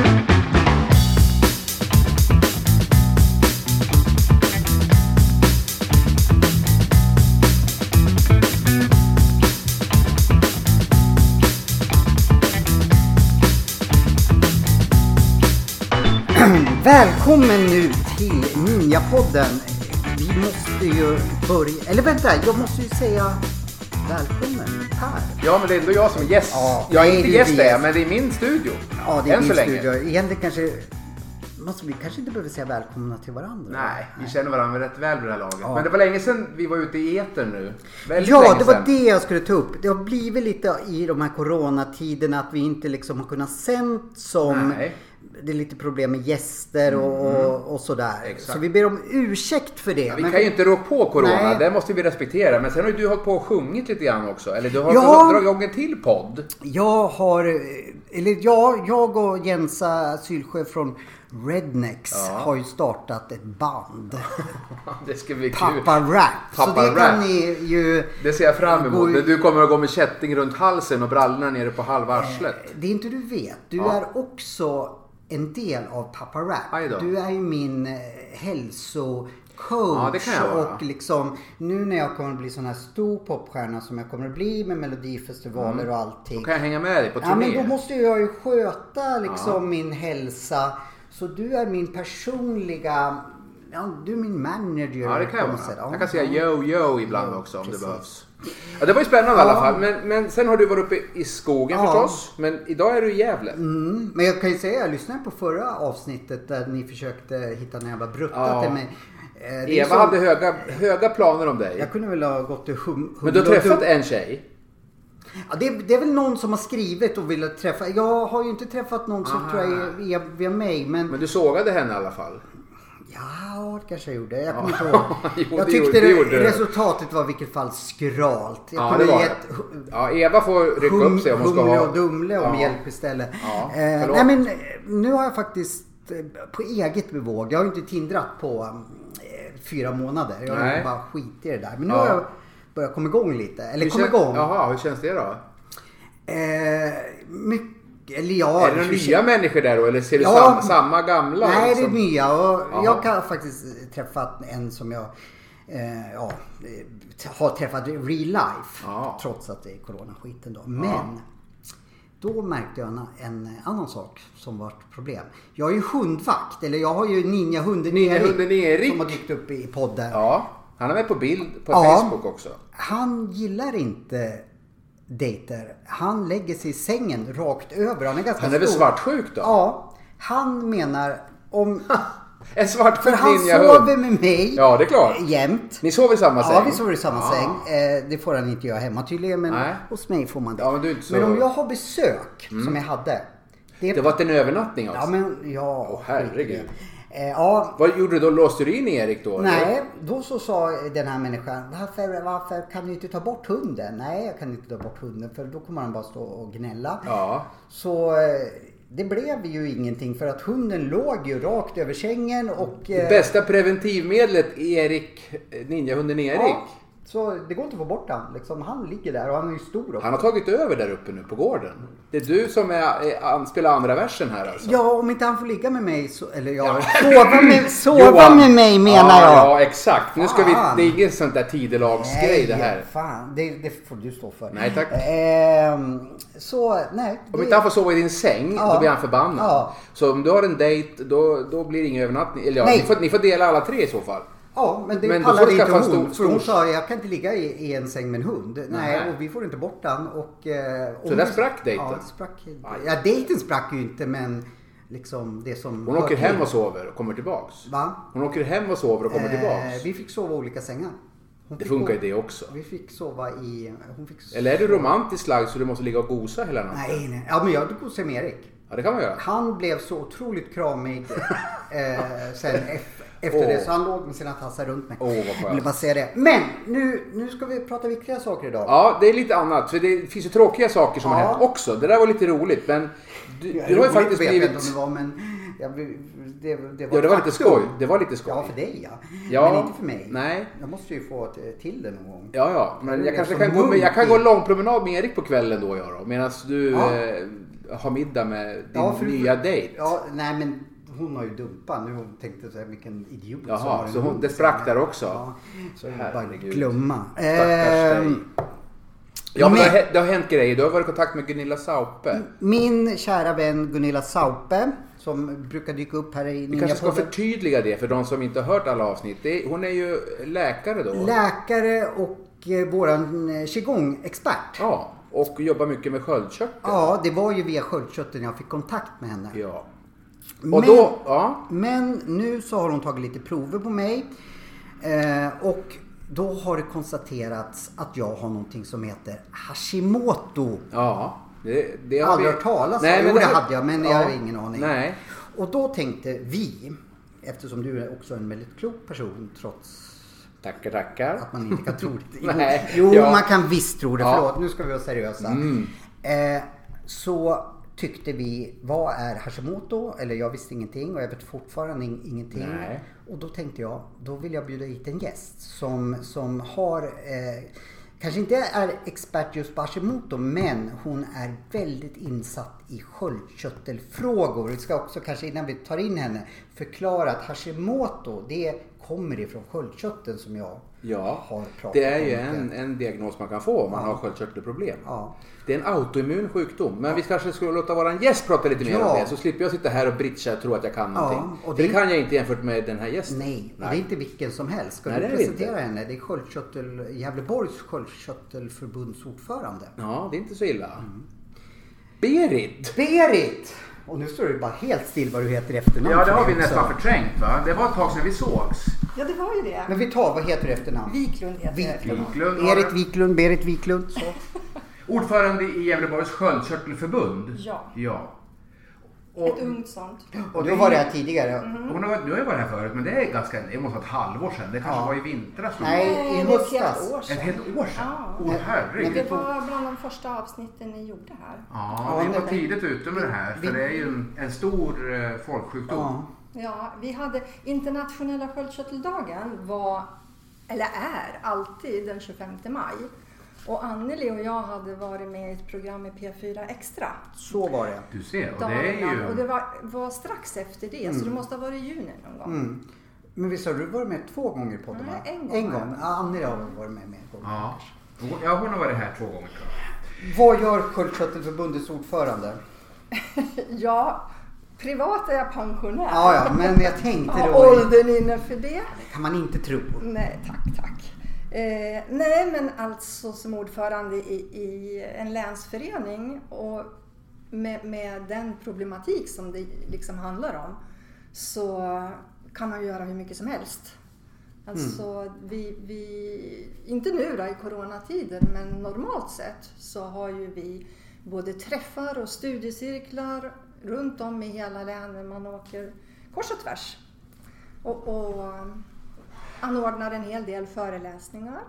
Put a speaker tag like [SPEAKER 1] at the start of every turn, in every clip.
[SPEAKER 1] Välkommen nu till Ninjapodden. Vi måste ju börja, eller vänta, jag måste ju säga välkommen Per.
[SPEAKER 2] Ja, men det är ändå jag som är gäst.
[SPEAKER 1] Ja,
[SPEAKER 2] jag är
[SPEAKER 1] nej,
[SPEAKER 2] inte
[SPEAKER 1] är
[SPEAKER 2] gäst där,
[SPEAKER 1] gäst.
[SPEAKER 2] men det är min studio.
[SPEAKER 1] Ja, det är
[SPEAKER 2] Än
[SPEAKER 1] din
[SPEAKER 2] så länge.
[SPEAKER 1] studio. Egentligen kanske måste vi kanske inte behöver säga välkomna till varandra.
[SPEAKER 2] Nej, vi känner varandra rätt väl vid det här laget. Men det var länge sedan vi var ute i etern nu. Väldigt
[SPEAKER 1] Ja, det var det jag skulle ta upp. Det har blivit lite i de här coronatiderna att vi inte liksom har kunnat sänt som
[SPEAKER 2] Nej.
[SPEAKER 1] Det är lite problem med gäster och, och, och sådär.
[SPEAKER 2] Exakt.
[SPEAKER 1] Så vi ber om ursäkt för det.
[SPEAKER 2] Ja, vi
[SPEAKER 1] Men-
[SPEAKER 2] kan ju inte rå på corona,
[SPEAKER 1] Nej.
[SPEAKER 2] det måste vi respektera. Men sen har ju du hållit på och sjungit lite grann också. Eller du har
[SPEAKER 1] Ja.
[SPEAKER 2] dragit igång en till podd.
[SPEAKER 1] Jag har, eller ja, jag och Jensa Sylsjö från Rednecks
[SPEAKER 2] Ja.
[SPEAKER 1] har ju startat ett band.
[SPEAKER 2] Det ska bli kul.
[SPEAKER 1] Pappa Rap. så
[SPEAKER 2] Pappa
[SPEAKER 1] det kan
[SPEAKER 2] Rap.
[SPEAKER 1] ni ju...
[SPEAKER 2] Det ser jag fram emot. Du kommer att gå med kätting runt halsen och brallorna nere på halva arslet.
[SPEAKER 1] Det är inte du vet. Du
[SPEAKER 2] Ja.
[SPEAKER 1] är också en del av Pappa Rap. Du är ju min eh, hälsocoach.
[SPEAKER 2] Ja,
[SPEAKER 1] och liksom nu när jag kommer att bli sån här stor popstjärna som jag kommer att bli med melodifestivaler och allting.
[SPEAKER 2] Då kan jag hänga med dig på
[SPEAKER 1] Ja men
[SPEAKER 2] turné.
[SPEAKER 1] då måste jag ju sköta liksom min hälsa. Så du är min personliga, ja, du är min manager.
[SPEAKER 2] Ja, det kan jag vara.
[SPEAKER 1] Ja,
[SPEAKER 2] Jag kan säga
[SPEAKER 1] ja.
[SPEAKER 2] yo yo ibland också om
[SPEAKER 1] precis.
[SPEAKER 2] det behövs. Ja, det var ju spännande i alla
[SPEAKER 1] Ja.
[SPEAKER 2] fall. Men, men sen har du varit uppe i skogen
[SPEAKER 1] Ja.
[SPEAKER 2] förstås. Men idag är du i Gävle.
[SPEAKER 1] Mm, men jag kan ju säga, jag lyssnade på förra avsnittet där ni försökte hitta en jävla brutta
[SPEAKER 2] Ja.
[SPEAKER 1] till mig. Eh,
[SPEAKER 2] Eva
[SPEAKER 1] som-
[SPEAKER 2] hade höga, höga planer om dig.
[SPEAKER 1] Jag kunde väl ha gått till hum,
[SPEAKER 2] Men du har träffat en tjej?
[SPEAKER 1] Ja, det, är, det är väl någon som har skrivit och ville träffa. Jag har ju inte träffat någon som
[SPEAKER 2] Aha.
[SPEAKER 1] tror jag är via, via mig. Men,
[SPEAKER 2] Men du sågade henne i alla fall?
[SPEAKER 1] Ja, det kanske jag gjorde. Jag kommer
[SPEAKER 2] Ja.
[SPEAKER 1] inte ihåg.
[SPEAKER 2] Jo,
[SPEAKER 1] jag
[SPEAKER 2] det
[SPEAKER 1] tyckte
[SPEAKER 2] det
[SPEAKER 1] det
[SPEAKER 2] gjorde du.
[SPEAKER 1] resultatet var i vilket fall skralt. Jag
[SPEAKER 2] Ja, det var
[SPEAKER 1] gett
[SPEAKER 2] det. Ja, Eva får rycka upp sig om hon ska ha...
[SPEAKER 1] och Dumle om
[SPEAKER 2] Ja.
[SPEAKER 1] hjälp istället.
[SPEAKER 2] Ja,
[SPEAKER 1] eh, nej men nu har jag faktiskt eh, på eget bevåg. Jag har ju inte tindrat på eh, fyra månader. Jag har
[SPEAKER 2] Nej.
[SPEAKER 1] bara skit i det där. Men nu
[SPEAKER 2] Ja.
[SPEAKER 1] har jag börjat komma igång lite. Eller
[SPEAKER 2] Hur kän-
[SPEAKER 1] igång.
[SPEAKER 2] Jaha, hur känns det då?
[SPEAKER 1] Eh, mycket, eller ja.
[SPEAKER 2] är det
[SPEAKER 1] hur
[SPEAKER 2] nya människor där då? Eller ser du
[SPEAKER 1] Ja.
[SPEAKER 2] samma, samma gamla?
[SPEAKER 1] Nej, det är
[SPEAKER 2] liksom?
[SPEAKER 1] nya. Och jag har faktiskt träffat en som jag eh, ja, eh, har träffat real life.
[SPEAKER 2] Ja.
[SPEAKER 1] Trots att det är coronaskiten då. Men då märkte jag en, en annan sak som var ett problem. Jag är ju hundvakt. Eller jag har ju ninjahunden
[SPEAKER 2] Ninjahunden Erik.
[SPEAKER 1] Som har dykt upp i podden.
[SPEAKER 2] Ja, han är med på bild på
[SPEAKER 1] Ja.
[SPEAKER 2] Facebook också.
[SPEAKER 1] Han gillar inte dejter. Han lägger sig i sängen rakt över. Han är ganska
[SPEAKER 2] Han är väl
[SPEAKER 1] stor.
[SPEAKER 2] svartsjuk då?
[SPEAKER 1] Ja. Han menar om...
[SPEAKER 2] En svartsjuk
[SPEAKER 1] För han sover med mig
[SPEAKER 2] Ja, det är klart.
[SPEAKER 1] jämt.
[SPEAKER 2] Ni sover i samma säng?
[SPEAKER 1] Ja, vi sover i samma
[SPEAKER 2] Ja.
[SPEAKER 1] säng. Eh, det får han inte göra hemma tydligen, men
[SPEAKER 2] Nej.
[SPEAKER 1] hos mig får man det.
[SPEAKER 2] Ja, men du så- Mm.
[SPEAKER 1] om jag har besök, som jag hade. Det,
[SPEAKER 2] Det var en övernattning alltså?
[SPEAKER 1] Ja, men ja.
[SPEAKER 2] Åh, herregud.
[SPEAKER 1] Eh, ja,
[SPEAKER 2] Vad gjorde du då? Låste du in Erik då? eller?
[SPEAKER 1] nej, då så sa den här människan, varför, varför kan du inte ta bort hunden? Nej, jag kan inte ta bort hunden för då kommer han bara stå och gnälla.
[SPEAKER 2] Ja.
[SPEAKER 1] Så eh, det blev ju ingenting för att hunden låg ju rakt över sängen och...
[SPEAKER 2] Det
[SPEAKER 1] eh,
[SPEAKER 2] bästa preventivmedlet Erik, eh, ninjahunden Erik.
[SPEAKER 1] Ja, så det går inte att få bort han. Liksom, han ligger där och han är ju stor också.
[SPEAKER 2] Han har tagit över där uppe nu på gården. Det är du som är, är, spelar andra versen här alltså?
[SPEAKER 1] Ja, om inte han får ligga med mig så, eller ja,
[SPEAKER 2] Ja.
[SPEAKER 1] sova, med, sova med mig menar
[SPEAKER 2] ja,
[SPEAKER 1] jag.
[SPEAKER 2] Ja, exakt. Nu ska vi, det är inget sånt där tidelagsgrej det här.
[SPEAKER 1] fan. Det, det får du stå för.
[SPEAKER 2] Nej, tack.
[SPEAKER 1] Ehm, så, nej.
[SPEAKER 2] Om
[SPEAKER 1] det-
[SPEAKER 2] inte han får sova i din säng,
[SPEAKER 1] Ja.
[SPEAKER 2] då blir han förbannad.
[SPEAKER 1] Ja.
[SPEAKER 2] Så om du har en dejt, då, då blir det ingen övernattning. Eller ja, ni får, ni får dela alla tre i så fall.
[SPEAKER 1] Ja, men det
[SPEAKER 2] Men
[SPEAKER 1] pallade inte hon.
[SPEAKER 2] stor-
[SPEAKER 1] för hon
[SPEAKER 2] stor-
[SPEAKER 1] sa jag kan inte ligga i, i en säng med en hund. Nej, och vi får inte bort den. Och, eh,
[SPEAKER 2] Så där sprack dejten?
[SPEAKER 1] Ja, sprack. Ja, dejten sprack ju inte men liksom det som
[SPEAKER 2] Hon åker hem och sover och kommer tillbaks.
[SPEAKER 1] Va?
[SPEAKER 2] Hon åker hem och sover och kommer
[SPEAKER 1] Eh,
[SPEAKER 2] tillbaks.
[SPEAKER 1] vi fick sova i olika sängar. Hon
[SPEAKER 2] Det funkar ju det också.
[SPEAKER 1] Vi fick sova i... Hon fick
[SPEAKER 2] Eller är du romantiskt lagd så du måste ligga och gosa hela natten?
[SPEAKER 1] Nej, nej. Ja, men jag gosade med Erik.
[SPEAKER 2] Ja, det kan man göra.
[SPEAKER 1] Han blev så otroligt kramig eh, sen ef- efter
[SPEAKER 2] Åh.
[SPEAKER 1] det. Så han låg med sina tassar runt mig.
[SPEAKER 2] Åh, vad skönt.
[SPEAKER 1] Jag ville bara säga det. Men nu, nu ska vi prata viktiga saker idag.
[SPEAKER 2] Ja, det är lite annat. För det finns ju tråkiga saker som har
[SPEAKER 1] Ja.
[SPEAKER 2] hänt också. Det där var lite roligt. Men du,
[SPEAKER 1] Ja,
[SPEAKER 2] du har ju faktiskt
[SPEAKER 1] vet jag
[SPEAKER 2] blivit...
[SPEAKER 1] inte om det var, men jag, det, det var
[SPEAKER 2] Ja, det var lite skoj. Det var lite skoj.
[SPEAKER 1] Ja, för dig ja.
[SPEAKER 2] Ja,
[SPEAKER 1] Men inte för mig.
[SPEAKER 2] nej.
[SPEAKER 1] Jag måste ju få t- till det någon gång.
[SPEAKER 2] Ja, ja. Men jag kanske kan gå,
[SPEAKER 1] munk
[SPEAKER 2] jag kan gå en lång promenad med Erik på kvällen då jag då. Medan du
[SPEAKER 1] Ja.
[SPEAKER 2] eh,
[SPEAKER 3] ha middag med din
[SPEAKER 1] Ja, för-
[SPEAKER 3] nya dejt.
[SPEAKER 1] Ja, nej men hon har ju dumpat nu. Tänkte så här, vilken idiot
[SPEAKER 3] Jaha,
[SPEAKER 1] som har en
[SPEAKER 3] så hon- det sprack där också?
[SPEAKER 1] Ja, så är det bara
[SPEAKER 3] Herregud.
[SPEAKER 1] glömma.
[SPEAKER 3] Stackars dig.
[SPEAKER 1] Ehm,
[SPEAKER 3] Ja, men det har, det har hänt grejer. Du har varit i kontakt med Gunilla Saupe.
[SPEAKER 1] Min kära vän Gunilla Saupe som brukar dyka upp här i
[SPEAKER 3] Vi kanske ska förtydliga det för de som inte har hört alla avsnitt. Det är, hon är ju läkare då.
[SPEAKER 1] Läkare och eh, våran eh, qigong-expert.
[SPEAKER 3] ja, och jobbar mycket med sköldkörtel.
[SPEAKER 1] Ja, det var ju via sköldkörteln jag fick kontakt med henne.
[SPEAKER 3] Ja. Och
[SPEAKER 1] Men-
[SPEAKER 3] då, ja.
[SPEAKER 1] Men nu så har hon tagit lite prover på mig. Eh, och då har det konstaterats att jag har någonting som heter Hashimoto.
[SPEAKER 3] Ja. Det, det har
[SPEAKER 1] Aldrig hört talas om. Jo, det
[SPEAKER 3] har-
[SPEAKER 1] hade jag, men jag har ingen aning.
[SPEAKER 3] Nej.
[SPEAKER 1] Och då tänkte vi, eftersom du är också en väldigt klok person trots
[SPEAKER 3] Tackar, tackar.
[SPEAKER 1] att man inte kan tro det. Jo,
[SPEAKER 3] Nej,
[SPEAKER 1] jo
[SPEAKER 3] ja.
[SPEAKER 1] man kan visst tro det.
[SPEAKER 3] Ja.
[SPEAKER 1] Förlåt, nu ska vi vara seriösa.
[SPEAKER 3] Mm.
[SPEAKER 1] Eh, så tyckte vi, vad är Hashimoto? Eller jag visste ingenting och jag vet fortfarande in- ingenting.
[SPEAKER 3] Nej.
[SPEAKER 1] Och då tänkte jag, då vill jag bjuda hit en gäst som, som har eh, Kanske inte är expert just på Hashimoto men hon är väldigt insatt i sköldkörtelfrågor. Vi ska också kanske innan vi tar in henne förklara att Hashimoto det kommer ifrån sköldkörteln som jag
[SPEAKER 3] Ja,
[SPEAKER 1] har pratat
[SPEAKER 3] det är ju
[SPEAKER 1] om.
[SPEAKER 3] en, en diagnos man kan få om man
[SPEAKER 1] Ja.
[SPEAKER 3] har sköldkörtelproblem.
[SPEAKER 1] Ja.
[SPEAKER 3] Det är en autoimmun sjukdom. Men vi kanske skulle låta våran gäst prata lite mer om det. Så slipper jag sitta här och britcha och tro att jag kan
[SPEAKER 1] Ja,
[SPEAKER 3] någonting.
[SPEAKER 1] och
[SPEAKER 3] det
[SPEAKER 1] det-
[SPEAKER 3] kan jag inte jämfört med den här gästen.
[SPEAKER 1] Nej, och det är inte vilken som helst. Ska
[SPEAKER 3] Nej,
[SPEAKER 1] du presentera
[SPEAKER 3] inte.
[SPEAKER 1] henne? Det är sköldkörtel, Gävleborgs sköldkörtelförbunds ordförande.
[SPEAKER 3] Ja, det är inte så illa.
[SPEAKER 1] Mm.
[SPEAKER 3] Berit!
[SPEAKER 1] Berit! Och nu står det bara helt still vad du heter efternamn.
[SPEAKER 2] Ja, det har vi
[SPEAKER 1] också.
[SPEAKER 2] nästan förträngt va? Det var ett tag sedan vi sågs.
[SPEAKER 4] Ja, det var ju det.
[SPEAKER 1] Men vi tar, vad heter du efternamn?
[SPEAKER 4] Wiklund heter.
[SPEAKER 1] Wiklund.
[SPEAKER 2] Wiklund det.
[SPEAKER 1] Wiklund, Berit Wiklund. Så.
[SPEAKER 2] Ordförande i Gävleborgs sköldkörtelförbund.
[SPEAKER 4] Ja.
[SPEAKER 2] Ja.
[SPEAKER 4] Ett ungt sånt.
[SPEAKER 1] Och
[SPEAKER 2] är-
[SPEAKER 1] var det här tidigare.
[SPEAKER 2] Hon har, du har ju varit här förut men det är ganska, det måste vara ett halvår sedan. Det kanske
[SPEAKER 1] Ja.
[SPEAKER 2] var i vintras.
[SPEAKER 1] Nej, i
[SPEAKER 4] ett
[SPEAKER 1] höstas.
[SPEAKER 4] helt år
[SPEAKER 2] Ett
[SPEAKER 4] sedan.
[SPEAKER 2] helt år sedan?
[SPEAKER 4] Ja.
[SPEAKER 2] Åh herregud.
[SPEAKER 4] Det var bland de första avsnitten ni gjorde här.
[SPEAKER 2] Ja,
[SPEAKER 1] Ja,
[SPEAKER 2] vi var tidigt ute med det här. För det är ju en, en stor eh, folksjukdom.
[SPEAKER 1] Ja.
[SPEAKER 4] Ja, vi hade internationella sköldkörteldagen var, eller är, alltid den 25 maj. Och Anneli och jag hade varit med i ett program i P4 Extra.
[SPEAKER 1] Så var det.
[SPEAKER 2] Du ser, och det är
[SPEAKER 4] innan. Och det
[SPEAKER 2] ju...
[SPEAKER 4] var, var strax efter det, så det måste ha varit i juni någon gång.
[SPEAKER 1] Mm. Men visst har du varit med två gånger i podden? va?
[SPEAKER 4] Nej, en gång
[SPEAKER 1] En
[SPEAKER 4] har
[SPEAKER 1] gång. Ja, Anneli har varit med med en gång.
[SPEAKER 2] Ja. Hon- ja, hon har varit här två gånger tror jag.
[SPEAKER 1] Vad gör Sköldkörtelförbundets ordförande?
[SPEAKER 4] Ja, privat är jag pensionär.
[SPEAKER 1] Ja, ja, men jag tänkte
[SPEAKER 4] Har
[SPEAKER 1] då...
[SPEAKER 4] åldern inne för det.
[SPEAKER 1] kan man inte tro.
[SPEAKER 4] Nej, tack, tack. Eh, nej, men alltså som ordförande i, i en länsförening och med, med den problematik som det liksom handlar om så kan man ju göra hur mycket som helst. Alltså, vi, vi, inte nu då i coronatiden, men normalt sett så har ju vi både träffar och studiecirklar runt om i hela länet. Man åker kors och tvärs. Och, och anordnar en hel del föreläsningar.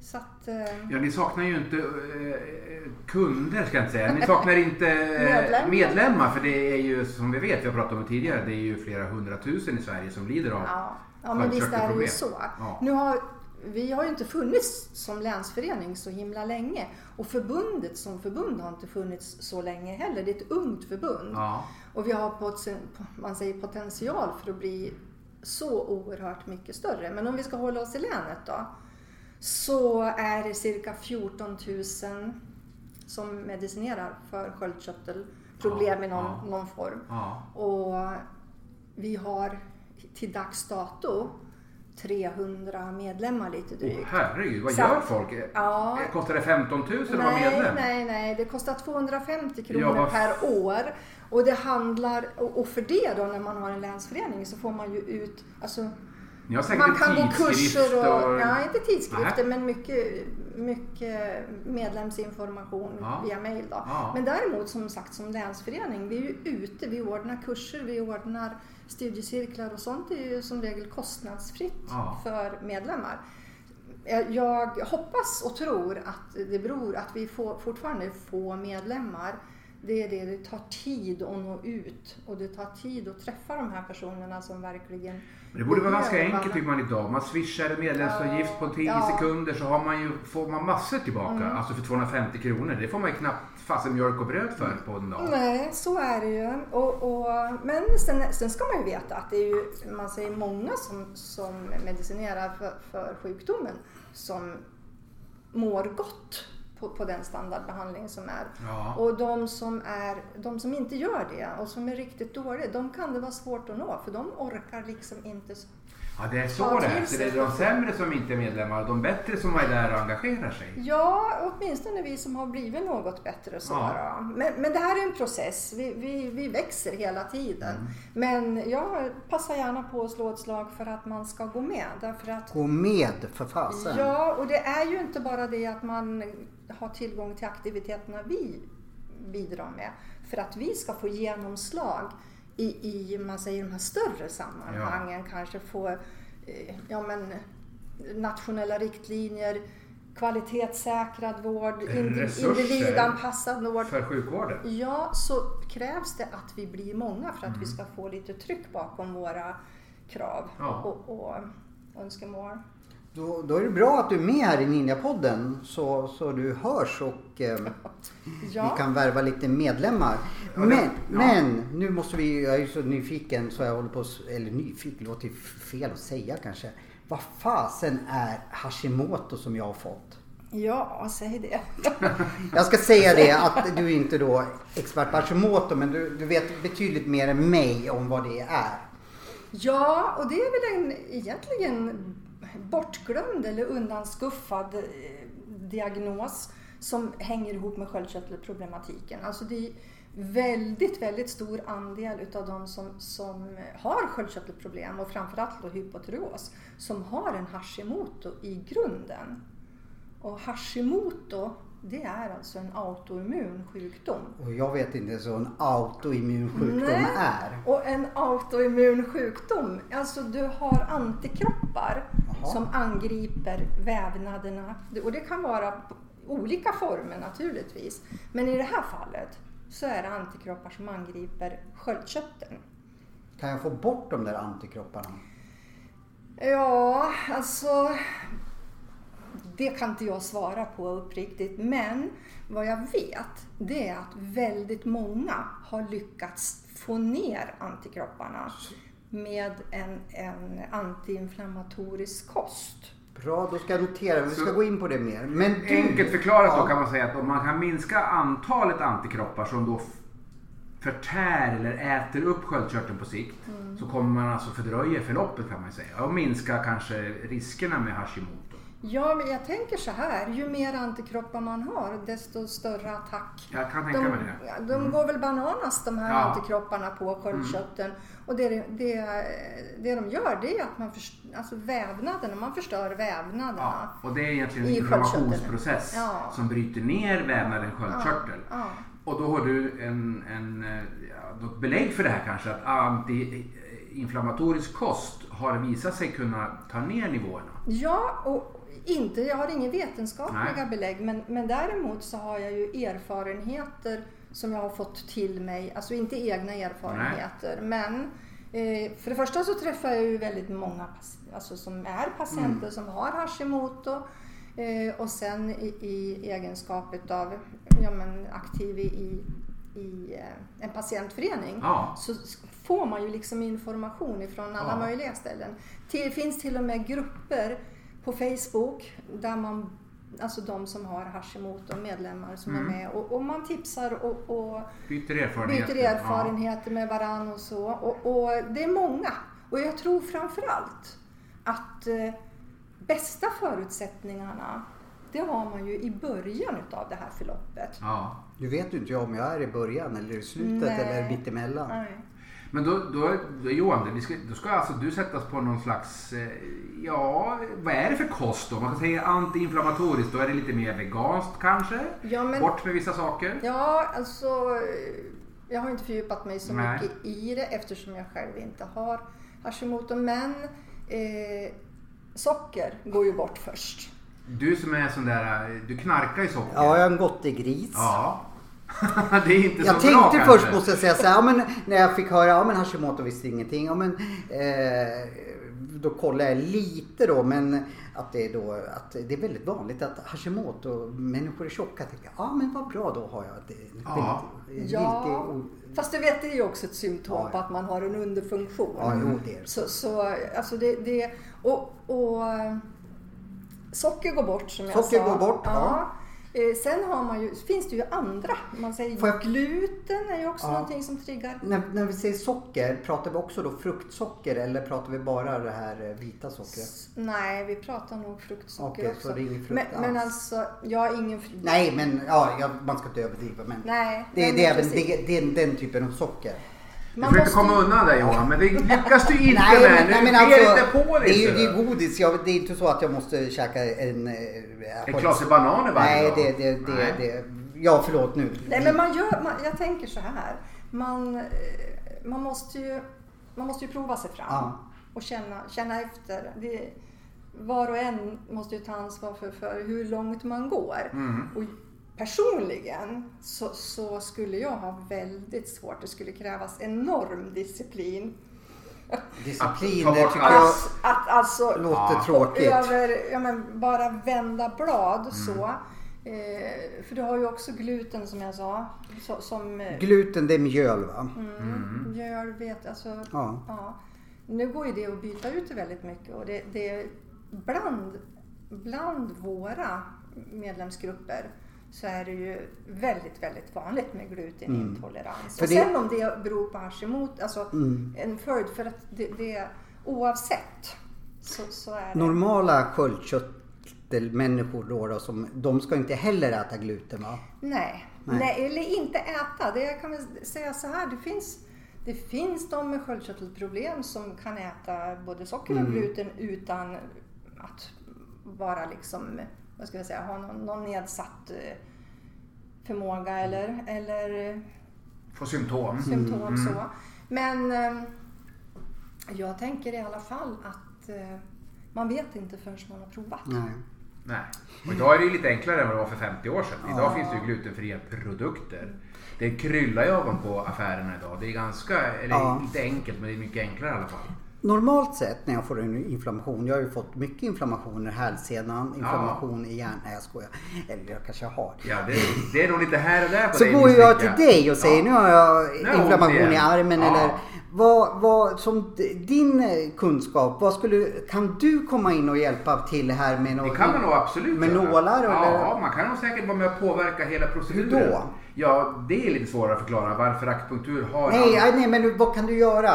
[SPEAKER 4] Så att, eh,
[SPEAKER 2] Ja, ni saknar ju inte eh, kunder ska jag inte säga. Ni saknar inte eh,
[SPEAKER 4] Medlemmar.
[SPEAKER 2] medlemmar. För det är ju som vi vet, vi har pratat om det tidigare, det är ju flera hundratusen i Sverige som lider av
[SPEAKER 4] ja, ja, men visst är det ju så.
[SPEAKER 2] Ja.
[SPEAKER 4] Nu har, vi har ju inte funnits som länsförening så himla länge. Och förbundet som förbund har inte funnits så länge heller. Det är ett ungt förbund.
[SPEAKER 2] Ja.
[SPEAKER 4] Och vi har pot- man säger potential för att bli så oerhört mycket större. Men om vi ska hålla oss i länet då. Så är det cirka 14 000 som medicinerar för sköldkörtelproblem
[SPEAKER 2] Ja,
[SPEAKER 4] i någon,
[SPEAKER 2] ja.
[SPEAKER 4] någon form.
[SPEAKER 2] Ja.
[SPEAKER 4] Och vi har till dags dato 300 medlemmar lite drygt.
[SPEAKER 2] herregud, vad
[SPEAKER 4] Så-
[SPEAKER 2] gör folk?
[SPEAKER 4] Ja.
[SPEAKER 2] Kostar det 15 000 att vara medlem?
[SPEAKER 4] nej, nej. Det kostar 250 kronor
[SPEAKER 2] Ja,
[SPEAKER 4] per år. Och det handlar, och för det då när man har en länsförening så får man ju ut, alltså man kan gå kurser och,
[SPEAKER 2] och...
[SPEAKER 4] ja inte tidskrifter
[SPEAKER 2] Nej.
[SPEAKER 4] men mycket, mycket medlemsinformation
[SPEAKER 2] Ja.
[SPEAKER 4] via mail då.
[SPEAKER 2] Ja.
[SPEAKER 4] Men däremot som sagt som länsförening, vi är ju ute, vi ordnar kurser, vi ordnar studiecirklar och sånt är ju som regel kostnadsfritt
[SPEAKER 2] Ja.
[SPEAKER 4] för medlemmar. Jag- hoppas och tror att det beror att vi får, fortfarande är få medlemmar det är det, det tar tid att nå ut och det tar tid att träffa de här personerna som verkligen
[SPEAKER 2] det borde vara ganska enkelt tycker man idag. Man swishar en medlemsavgift på 10
[SPEAKER 4] Ja.
[SPEAKER 2] sekunder så har man ju, får man massor tillbaka. Alltså för 250 kronor. Det får man ju knappt fasen mjölk och bröd för på en dag.
[SPEAKER 4] Nej, så är det ju. Och, och, men sen, sen ska man ju veta att det är ju, man säger många som, som medicinerar för, för sjukdomen som mår gott på, på den standardbehandling som är.
[SPEAKER 2] Ja.
[SPEAKER 4] Och de som, är, de som inte gör det och som är riktigt dåliga, de kan det vara svårt att nå för de orkar liksom inte.
[SPEAKER 2] Ja, det är så det är. Så det är de sämre som inte är medlemmar och de bättre som är där och engagerar sig.
[SPEAKER 4] Ja, åtminstone vi som har blivit något bättre. Så
[SPEAKER 2] Ja.
[SPEAKER 4] då. Men, men det här är en process. Vi, vi, vi växer hela tiden. Men jag passar gärna på att slå ett slag för att man ska gå med. Därför att
[SPEAKER 1] Gå med för fasen.
[SPEAKER 4] Ja, och det är ju inte bara det att man har tillgång till aktiviteterna vi bidrar med. För att vi ska få genomslag i, i man säger, de här större sammanhangen. Kanske få eh, ja, men, nationella riktlinjer, kvalitetssäkrad vård,
[SPEAKER 2] Resurser.
[SPEAKER 4] individanpassad vård.
[SPEAKER 2] För sjukvården.
[SPEAKER 4] Ja, så krävs det att vi blir många för att
[SPEAKER 2] Mm.
[SPEAKER 4] vi ska få lite tryck bakom våra krav
[SPEAKER 2] Ja.
[SPEAKER 4] och, och önskemål.
[SPEAKER 1] Då, då är det bra att du är med här i Ninjapodden så, så du hörs och eh,
[SPEAKER 4] Ja.
[SPEAKER 1] vi kan värva lite medlemmar. Men,
[SPEAKER 2] ja.
[SPEAKER 1] men nu måste vi, jag är så nyfiken så jag håller på, eller nyfiken låter fel att säga kanske. Vad fasen är Hashimoto som jag har fått?
[SPEAKER 4] Ja, säg det.
[SPEAKER 1] Jag ska säga det att du är inte då expert på Hashimoto men du, du vet betydligt mer än mig om vad det är.
[SPEAKER 4] Ja, och det är väl en egentligen bortglömd eller undanskuffad eh, diagnos som hänger ihop med sköldkörtelproblematiken. Alltså det är väldigt, väldigt stor andel utav de som, som har sköldkörtelproblem och framförallt då hypotyreos som har en Hashimoto i grunden. Och Hashimoto det är alltså en autoimmun sjukdom.
[SPEAKER 1] Och jag vet inte så en autoimmun sjukdom
[SPEAKER 4] Nej.
[SPEAKER 1] är.
[SPEAKER 4] Och en autoimmun sjukdom, alltså du har antikroppar
[SPEAKER 1] Jaha.
[SPEAKER 4] som angriper vävnaderna. Och det kan vara olika former naturligtvis. Men i det här fallet så är det antikroppar som angriper sköldkörteln.
[SPEAKER 1] Kan jag få bort de där antikropparna?
[SPEAKER 4] Ja, alltså det kan inte jag svara på uppriktigt. Men vad jag vet det är att väldigt många har lyckats få ner antikropparna med en, en antiinflammatorisk kost.
[SPEAKER 1] Bra, då ska jag notera. Vi ska
[SPEAKER 2] Så-
[SPEAKER 1] gå in på det mer. Men du,
[SPEAKER 2] Enkelt förklarat
[SPEAKER 1] Ja.
[SPEAKER 2] då kan man säga att om man kan minska antalet antikroppar som då förtär eller äter upp sköldkörteln på sikt
[SPEAKER 4] Mm.
[SPEAKER 2] så kommer man alltså fördröja förloppet kan man säga och minska kanske riskerna med Hashimoto.
[SPEAKER 4] Ja, men jag tänker så här. Ju mer antikroppar man har desto större attack.
[SPEAKER 2] Jag kan tänka
[SPEAKER 4] De,
[SPEAKER 2] mig det.
[SPEAKER 4] de går väl bananas de här
[SPEAKER 2] Ja. Mm.
[SPEAKER 4] antikropparna på sköldkörteln. Och det, det, det de gör det är att man förstör, alltså vävnaderna, man förstör vävnaderna.
[SPEAKER 2] Ja, och det är egentligen en inflammationsprocess
[SPEAKER 4] Ja.
[SPEAKER 2] som bryter ner vävnaden sköldkörtel.
[SPEAKER 4] Ja.
[SPEAKER 2] Och då har du en, en, eh, något belägg för det här kanske att antiinflammatorisk kost har visat sig kunna ta ner nivåerna.
[SPEAKER 4] Ja, och inte, jag har inga vetenskapliga
[SPEAKER 2] Nej.
[SPEAKER 4] belägg men, men däremot så har jag ju erfarenheter som jag har fått till mig, alltså inte egna erfarenheter men eh, för det första så träffar jag ju väldigt många alltså som är patienter
[SPEAKER 2] Mm.
[SPEAKER 4] som har Hashimoto eh, och sen i, i egenskap av ja, men, aktiv i, i, eh, en patientförening
[SPEAKER 2] Ja.
[SPEAKER 4] så får man ju liksom information ifrån alla
[SPEAKER 2] Ja.
[SPEAKER 4] möjliga ställen. Det finns till och med grupper på Facebook där man, alltså de som har Hashimoto, medlemmar som
[SPEAKER 2] Mm.
[SPEAKER 4] är med och, och man tipsar och, och
[SPEAKER 2] Byter erfarenheter.
[SPEAKER 4] byter erfarenheter med varann och så. Och, och det är många. Och jag tror framförallt att eh, bästa förutsättningarna det har man ju i början utav det här förloppet.
[SPEAKER 2] Ja.
[SPEAKER 1] Du vet ju inte om jag är i början eller i slutet
[SPEAKER 4] Nej.
[SPEAKER 1] eller mittemellan.
[SPEAKER 4] Nej.
[SPEAKER 2] Men då, då, då Johan, vi ska, då ska alltså du sättas på någon slags, eh, ja, vad är det för kost då? Man kan säga antiinflammatoriskt, då är det lite mer veganskt kanske?
[SPEAKER 4] Ja, men-
[SPEAKER 2] Bort med vissa saker?
[SPEAKER 4] Ja, alltså jag har inte fördjupat mig så
[SPEAKER 2] Nej.
[SPEAKER 4] mycket i det eftersom jag själv inte har Hashimoto. Men eh, socker går ju bort först.
[SPEAKER 2] Du som är sån där, eh, du knarkar ju socker.
[SPEAKER 1] Ja, jag är en gottegris.
[SPEAKER 2] Ja. det är inte så
[SPEAKER 1] Jag
[SPEAKER 2] bra
[SPEAKER 1] tänkte
[SPEAKER 2] kanske.
[SPEAKER 1] först måste jag säga så här, ja, men när jag fick höra ja men Hashimoto visste ingenting. Ja, men, eh, då kollade jag lite då men att det är då att det är väldigt vanligt att Hashimoto människor är tjocka. Jag tänkte, ja men vad bra då har jag det.
[SPEAKER 2] Ja.
[SPEAKER 1] Väldigt,
[SPEAKER 4] Ja,
[SPEAKER 1] lite-
[SPEAKER 4] fast du vet det är ju också ett symptom
[SPEAKER 1] Ja,
[SPEAKER 4] på
[SPEAKER 1] ja.
[SPEAKER 4] att man har en underfunktion.
[SPEAKER 1] Ja, jo, det är det.
[SPEAKER 4] Så, så alltså det, det och, och eh, socker går bort som jag
[SPEAKER 1] Socker
[SPEAKER 4] sa.
[SPEAKER 1] går bort, ja.
[SPEAKER 4] Eh, Sen har man ju, finns det ju andra. Man säger
[SPEAKER 1] jag-
[SPEAKER 4] gluten är ju också
[SPEAKER 1] Ja.
[SPEAKER 4] någonting som triggar.
[SPEAKER 1] När, när vi säger socker, pratar vi också då fruktsocker eller pratar vi bara det här eh, vita sockret?
[SPEAKER 4] Nej, vi pratar nog fruktsocker
[SPEAKER 1] Okej,
[SPEAKER 4] också.
[SPEAKER 1] så det är ingen frukt
[SPEAKER 4] men, men alltså, jag har ingen frukt.
[SPEAKER 1] Nej men ja, man ska inte överdriva men
[SPEAKER 4] Nej,
[SPEAKER 1] det,
[SPEAKER 4] nej,
[SPEAKER 1] det, är
[SPEAKER 4] men
[SPEAKER 1] även, det, det är den typen av socker.
[SPEAKER 2] Du
[SPEAKER 4] Man
[SPEAKER 2] försöker
[SPEAKER 4] måste-
[SPEAKER 2] komma undan där Johan, men det lyckas du inte
[SPEAKER 1] Nej,
[SPEAKER 2] med.
[SPEAKER 1] men, nej, men alltså,
[SPEAKER 2] inte på
[SPEAKER 1] det
[SPEAKER 2] dig.
[SPEAKER 1] är ju det är godis. Jag, det är inte så att jag måste käka en... eh,
[SPEAKER 2] En klase bananer varje
[SPEAKER 1] Nej,
[SPEAKER 2] dag.
[SPEAKER 1] det, det, det,
[SPEAKER 2] Nej.
[SPEAKER 1] det, ja förlåt nu.
[SPEAKER 4] Nej men man gör, man, jag tänker så här. Man, eh, man, måste ju, man måste ju prova sig fram
[SPEAKER 1] Ja.
[SPEAKER 4] och känna, känna efter. Det, var och en måste ju ta ansvar för, för hur långt man går.
[SPEAKER 2] Mm.
[SPEAKER 4] Och personligen så, så skulle jag ha väldigt svårt. Det skulle krävas enorm disciplin.
[SPEAKER 1] Disciplin det tycker jag
[SPEAKER 4] Att, att alltså
[SPEAKER 1] låter
[SPEAKER 2] Ja.
[SPEAKER 1] tråkigt.
[SPEAKER 4] över, ja, men bara vända blad
[SPEAKER 1] Mm.
[SPEAKER 4] så. Eh, för du har ju också gluten som jag sa. Så, som eh,
[SPEAKER 1] Gluten det är mjöl va?
[SPEAKER 4] mm, mjöl, vet alltså.
[SPEAKER 1] Ja.
[SPEAKER 4] Ja. Nu går ju det att byta ut det väldigt mycket och det, det bland, bland våra medlemsgrupper så är det ju väldigt, väldigt vanligt med glutenintolerans.
[SPEAKER 1] Mm.
[SPEAKER 4] Och
[SPEAKER 1] det-
[SPEAKER 4] sen om det beror på Hashimoto, alltså
[SPEAKER 1] Mm.
[SPEAKER 4] en följd för att det, det oavsett så, så är det.
[SPEAKER 1] Normala sköldkörtelmänniskor då, då som, de ska inte heller äta gluten va?
[SPEAKER 4] Nej.
[SPEAKER 1] Nej.
[SPEAKER 4] Nej. eller inte äta. Det jag kan väl säga så här, det finns, det finns de med sköldkörtelproblem som kan äta både socker och
[SPEAKER 1] Mm.
[SPEAKER 4] gluten utan att vara liksom, vad ska jag säga, ha någon, någon nedsatt eh, förmåga eller, eller
[SPEAKER 2] Få symptom.
[SPEAKER 4] symptom
[SPEAKER 1] Mm.
[SPEAKER 4] så. Men eh, jag tänker i alla fall att eh, man vet inte förrän man har provat.
[SPEAKER 1] Nej.
[SPEAKER 2] Nej. Och idag är det ju lite enklare än vad det var för 50 år sedan. Idag
[SPEAKER 4] Ja.
[SPEAKER 2] finns det ju glutenfria produkter. Det kryllar ju ögon på affärerna idag. Det är ganska, eller
[SPEAKER 1] Ja.
[SPEAKER 2] inte enkelt, men det är mycket enklare i alla fall.
[SPEAKER 1] Normalt sett när jag får en inflammation, jag har ju fått mycket inflammationer i hälsenan, inflammation i hjärnan, nej jag skojar. Eller jag kanske har.
[SPEAKER 2] Ja, det, det är nog lite här och där på
[SPEAKER 1] Så
[SPEAKER 2] dig
[SPEAKER 1] går jag till dig och säger
[SPEAKER 2] Ja.
[SPEAKER 1] nu har jag inflammation i armen
[SPEAKER 2] Ja.
[SPEAKER 1] eller vad, vad, som din eh, kunskap, vad skulle, kan du komma in och hjälpa till här med
[SPEAKER 2] Det
[SPEAKER 1] något?
[SPEAKER 2] kan man nog absolut
[SPEAKER 1] Med nålar
[SPEAKER 2] Ja,
[SPEAKER 1] eller?
[SPEAKER 2] man kan nog säkert vara med och påverka hela proceduren.
[SPEAKER 1] Hur då?
[SPEAKER 2] Ja, det är lite svårare att förklara varför akupunktur har...
[SPEAKER 1] Nej, nej, nej, men vad kan du göra?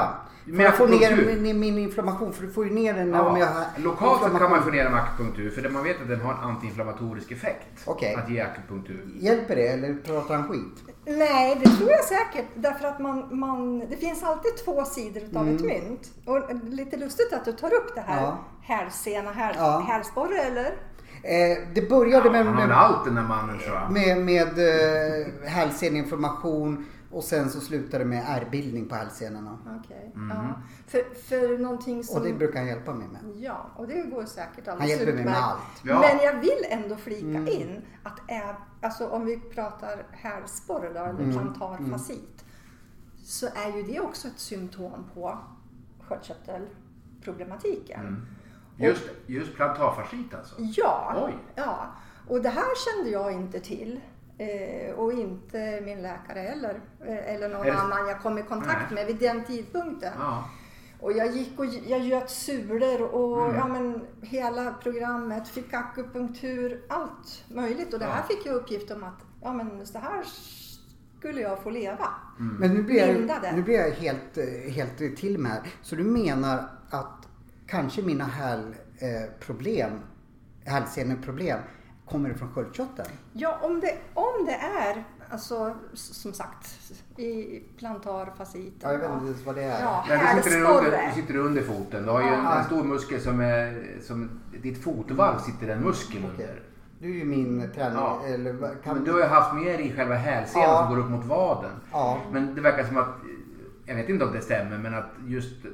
[SPEAKER 1] För
[SPEAKER 2] Med
[SPEAKER 1] att få ner min, min inflammation, för du får ju ner den
[SPEAKER 2] Ja,
[SPEAKER 1] om jag har
[SPEAKER 2] lokalt sett kan man få ner med akupunktur för det man vet att den har en antiinflammatorisk effekt.
[SPEAKER 1] Okej.
[SPEAKER 2] Att ge akupunktur.
[SPEAKER 1] Hjälper det eller pratar han skit?
[SPEAKER 4] Nej, det tror jag säkert. Därför att man, man, det finns alltid två sidor utav ett mynt. Och lite lustigt att du tar upp det här
[SPEAKER 1] Mm. Ja.
[SPEAKER 4] hälsena, häl,
[SPEAKER 1] Ja.
[SPEAKER 4] hälsporre eller?
[SPEAKER 1] Eh, det började
[SPEAKER 2] Ja,
[SPEAKER 1] med,
[SPEAKER 2] han har
[SPEAKER 1] med,
[SPEAKER 2] allt den där mannen tror jag.
[SPEAKER 1] med, med eh, hälseneinflammation och sen så slutade det med ärrbildning på hälsenorna.
[SPEAKER 4] Okej.
[SPEAKER 2] Mhm.
[SPEAKER 4] Ja. För, för någonting som...
[SPEAKER 1] Och det brukar han hjälpa mig med.
[SPEAKER 4] Ja, och det går säkert alldeles
[SPEAKER 1] Han hjälper mig med allt.
[SPEAKER 2] Ja.
[SPEAKER 4] Men jag vill ändå flika
[SPEAKER 1] Mm.
[SPEAKER 4] in att är, alltså om vi pratar hälsporre då, eller
[SPEAKER 1] Mm.
[SPEAKER 4] plantarfasit, så är ju det också ett symptom på sköldkörtelproblematiken.
[SPEAKER 2] Just, just plantarfascit alltså.
[SPEAKER 4] Ja,
[SPEAKER 2] Oj.
[SPEAKER 4] ja, och det här kände jag inte till. Eh, och inte min läkare heller. Eh, eller någon
[SPEAKER 2] det-
[SPEAKER 4] annan jag kom i kontakt
[SPEAKER 2] Nej.
[SPEAKER 4] med vid den tidpunkten.
[SPEAKER 2] Ja.
[SPEAKER 4] Och jag gick och jag göt sulor och
[SPEAKER 2] Mm.
[SPEAKER 4] ja, men, hela programmet, fick akupunktur, allt möjligt. Och det här
[SPEAKER 2] Ja.
[SPEAKER 4] fick jag uppgift om att ja, men, så här skulle jag få leva.
[SPEAKER 2] Mm.
[SPEAKER 1] Men nu blir, jag, nu blir jag helt, eh, helt till med här. Så du menar att kanske mina hälproblem, hälseneproblem kommer från sköldkörteln?
[SPEAKER 4] Ja, om det, om det är, alltså som sagt, i plantarfasit.
[SPEAKER 1] Ja, jag vet inte ens vad det är.
[SPEAKER 4] Ja,
[SPEAKER 2] Nej, du, sitter under, du sitter under foten. Du har ju en, en stor muskel som är... Som, ditt fotvalv sitter en muskel
[SPEAKER 1] Okej.
[SPEAKER 2] under.
[SPEAKER 1] Du är ju min träning...
[SPEAKER 2] Ja.
[SPEAKER 1] Eller, kan,
[SPEAKER 2] Men du har ju haft mer i själva hälsenan
[SPEAKER 1] Ja.
[SPEAKER 2] som går upp mot vaden.
[SPEAKER 1] Ja.
[SPEAKER 2] Men det verkar som att, jag vet inte om det stämmer, men att just